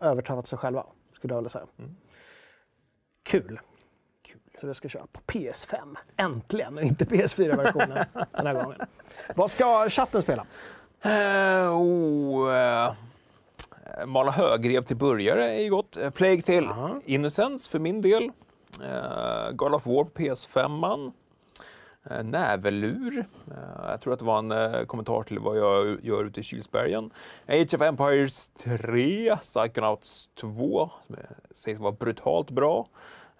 Speaker 1: överträffat sig själva, skulle jag vilja säga. Mm. Kul. Så det ska köra på PS5. Äntligen! Och inte PS4-versionen den här gången. Vad ska chatten spela?
Speaker 2: Uh, oh, uh, Mala högrev till burgare är ju gott. Uh, Plague till uh -huh. Innocence för min del. Uh, God of War på PS5. Uh, Nävelur. Uh, jag tror att det var en uh, kommentar till vad jag gör ute i Kilsbergen. Age of Empires 3, Psychonauts 2, som sägs vara brutalt bra.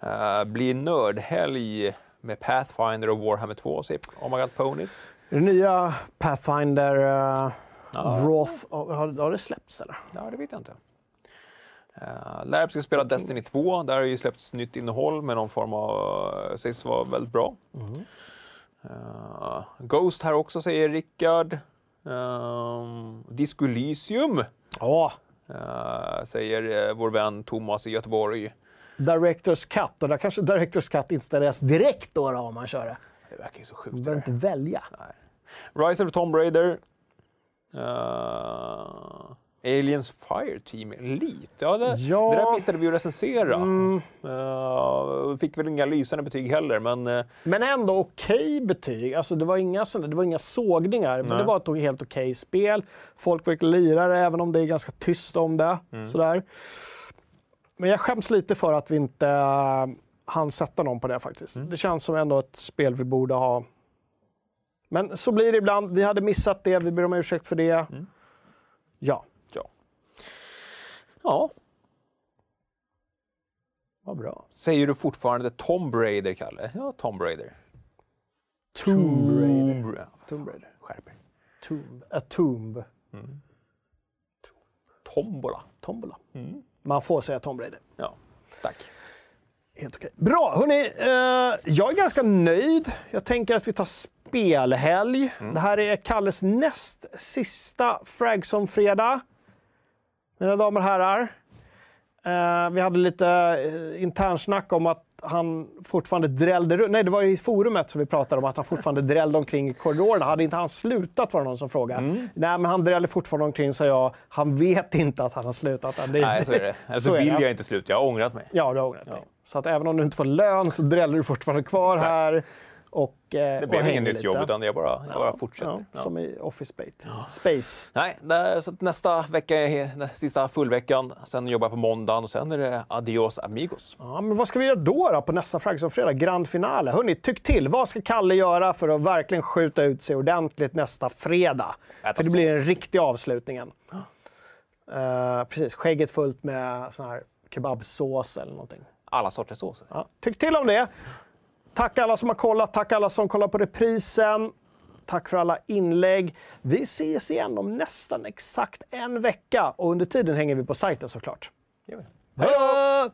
Speaker 2: Uh, blir nördhelg med Pathfinder och Warhammer 2, typ. Oh my god, Ponies.
Speaker 1: Det nya Pathfinder uh, ja. Wrath? Har, har det släppts eller?
Speaker 2: Ja, det vet jag inte. Uh, Lärp ska spela Destiny 2. Där har ju släppts nytt innehåll med någon form av, uh, sägs vara väldigt bra. Mm. Uh, Ghost här också, säger Rickard. Um, Disco Elysium.
Speaker 1: Oh.
Speaker 2: Uh, säger vår vän Thomas i Göteborg.
Speaker 1: Directors Cut. Och där kanske Directors Cut installeras direkt då, då om man kör det.
Speaker 2: Det verkar ju så sjukt.
Speaker 1: Du behöver inte välja.
Speaker 2: Nej. Rise of Tomb Raider. Uh, Aliens Fire Team Elite. Ja det, ja. det där missade vi att recensera. Mm. Uh, fick väl inga lysande betyg heller, men... Uh,
Speaker 1: men ändå okej okay betyg. Alltså, det, var inga, det var inga sågningar, men det var ett helt okej okay spel. Folk fick lira det, även om det är ganska tyst om det. Mm. Sådär. Men jag skäms lite för att vi inte uh, hann sätta någon på det faktiskt. Mm. Det känns som ändå ett spel vi borde ha. Men så blir det ibland. Vi hade missat det, vi ber om ursäkt för det. Mm. Ja.
Speaker 2: Ja. Ja.
Speaker 1: Vad bra.
Speaker 2: Säger du fortfarande Tomb Raider, Kalle? Ja, Tomb Raider.
Speaker 1: Tomb Raider.
Speaker 2: Tomb Raider. Skärp
Speaker 1: Tomb. A tomb. Mm.
Speaker 2: Tombola.
Speaker 1: Tombola. Mm. Man får säga Tom Brady.
Speaker 2: Ja, tack.
Speaker 1: Helt okej. Bra, hörni. Eh, jag är ganska nöjd. Jag tänker att vi tar spelhelg. Mm. Det här är Kalles näst sista Fragson-fredag. Mina damer och herrar. Eh, vi hade lite eh, internsnack om att han fortfarande drällde runt. Nej, det var i forumet som vi pratade om att han fortfarande drällde omkring i korridorerna. Hade inte han slutat var det någon som frågade. Mm. Nej, men han drällde fortfarande omkring, sa jag. Han vet inte att han har slutat.
Speaker 2: Det, Nej, så är det. Alltså, så vill jag inte sluta. Jag har ångrat mig.
Speaker 1: Ja, du har ångrat ja. dig. Så att även om du inte får lön så dräller du fortfarande kvar här. Och,
Speaker 2: eh, det blev inget nytt jobb, utan jag bara, jag bara fortsätter. Ja,
Speaker 1: ja. Som i Office Space. Space.
Speaker 2: Nej, så nästa vecka är sista fullveckan. Sen jobbar jag på måndagen och sen är det adios amigos.
Speaker 1: Ja, men vad ska vi göra då, då på nästa Fragsson-fredag? Grand finale. Hörni, tyck till. Vad ska Kalle göra för att verkligen skjuta ut sig ordentligt nästa fredag? Äta för det blir den riktiga avslutningen. Uh, precis, skägget fullt med sån här kebabsås eller någonting.
Speaker 2: Alla sorters såser.
Speaker 1: Ja, tyck till om det. Tack alla som har kollat, tack alla som kollar på reprisen. Tack för alla inlägg. Vi ses igen om nästan exakt en vecka och under tiden hänger vi på sajten såklart.
Speaker 2: Hej då!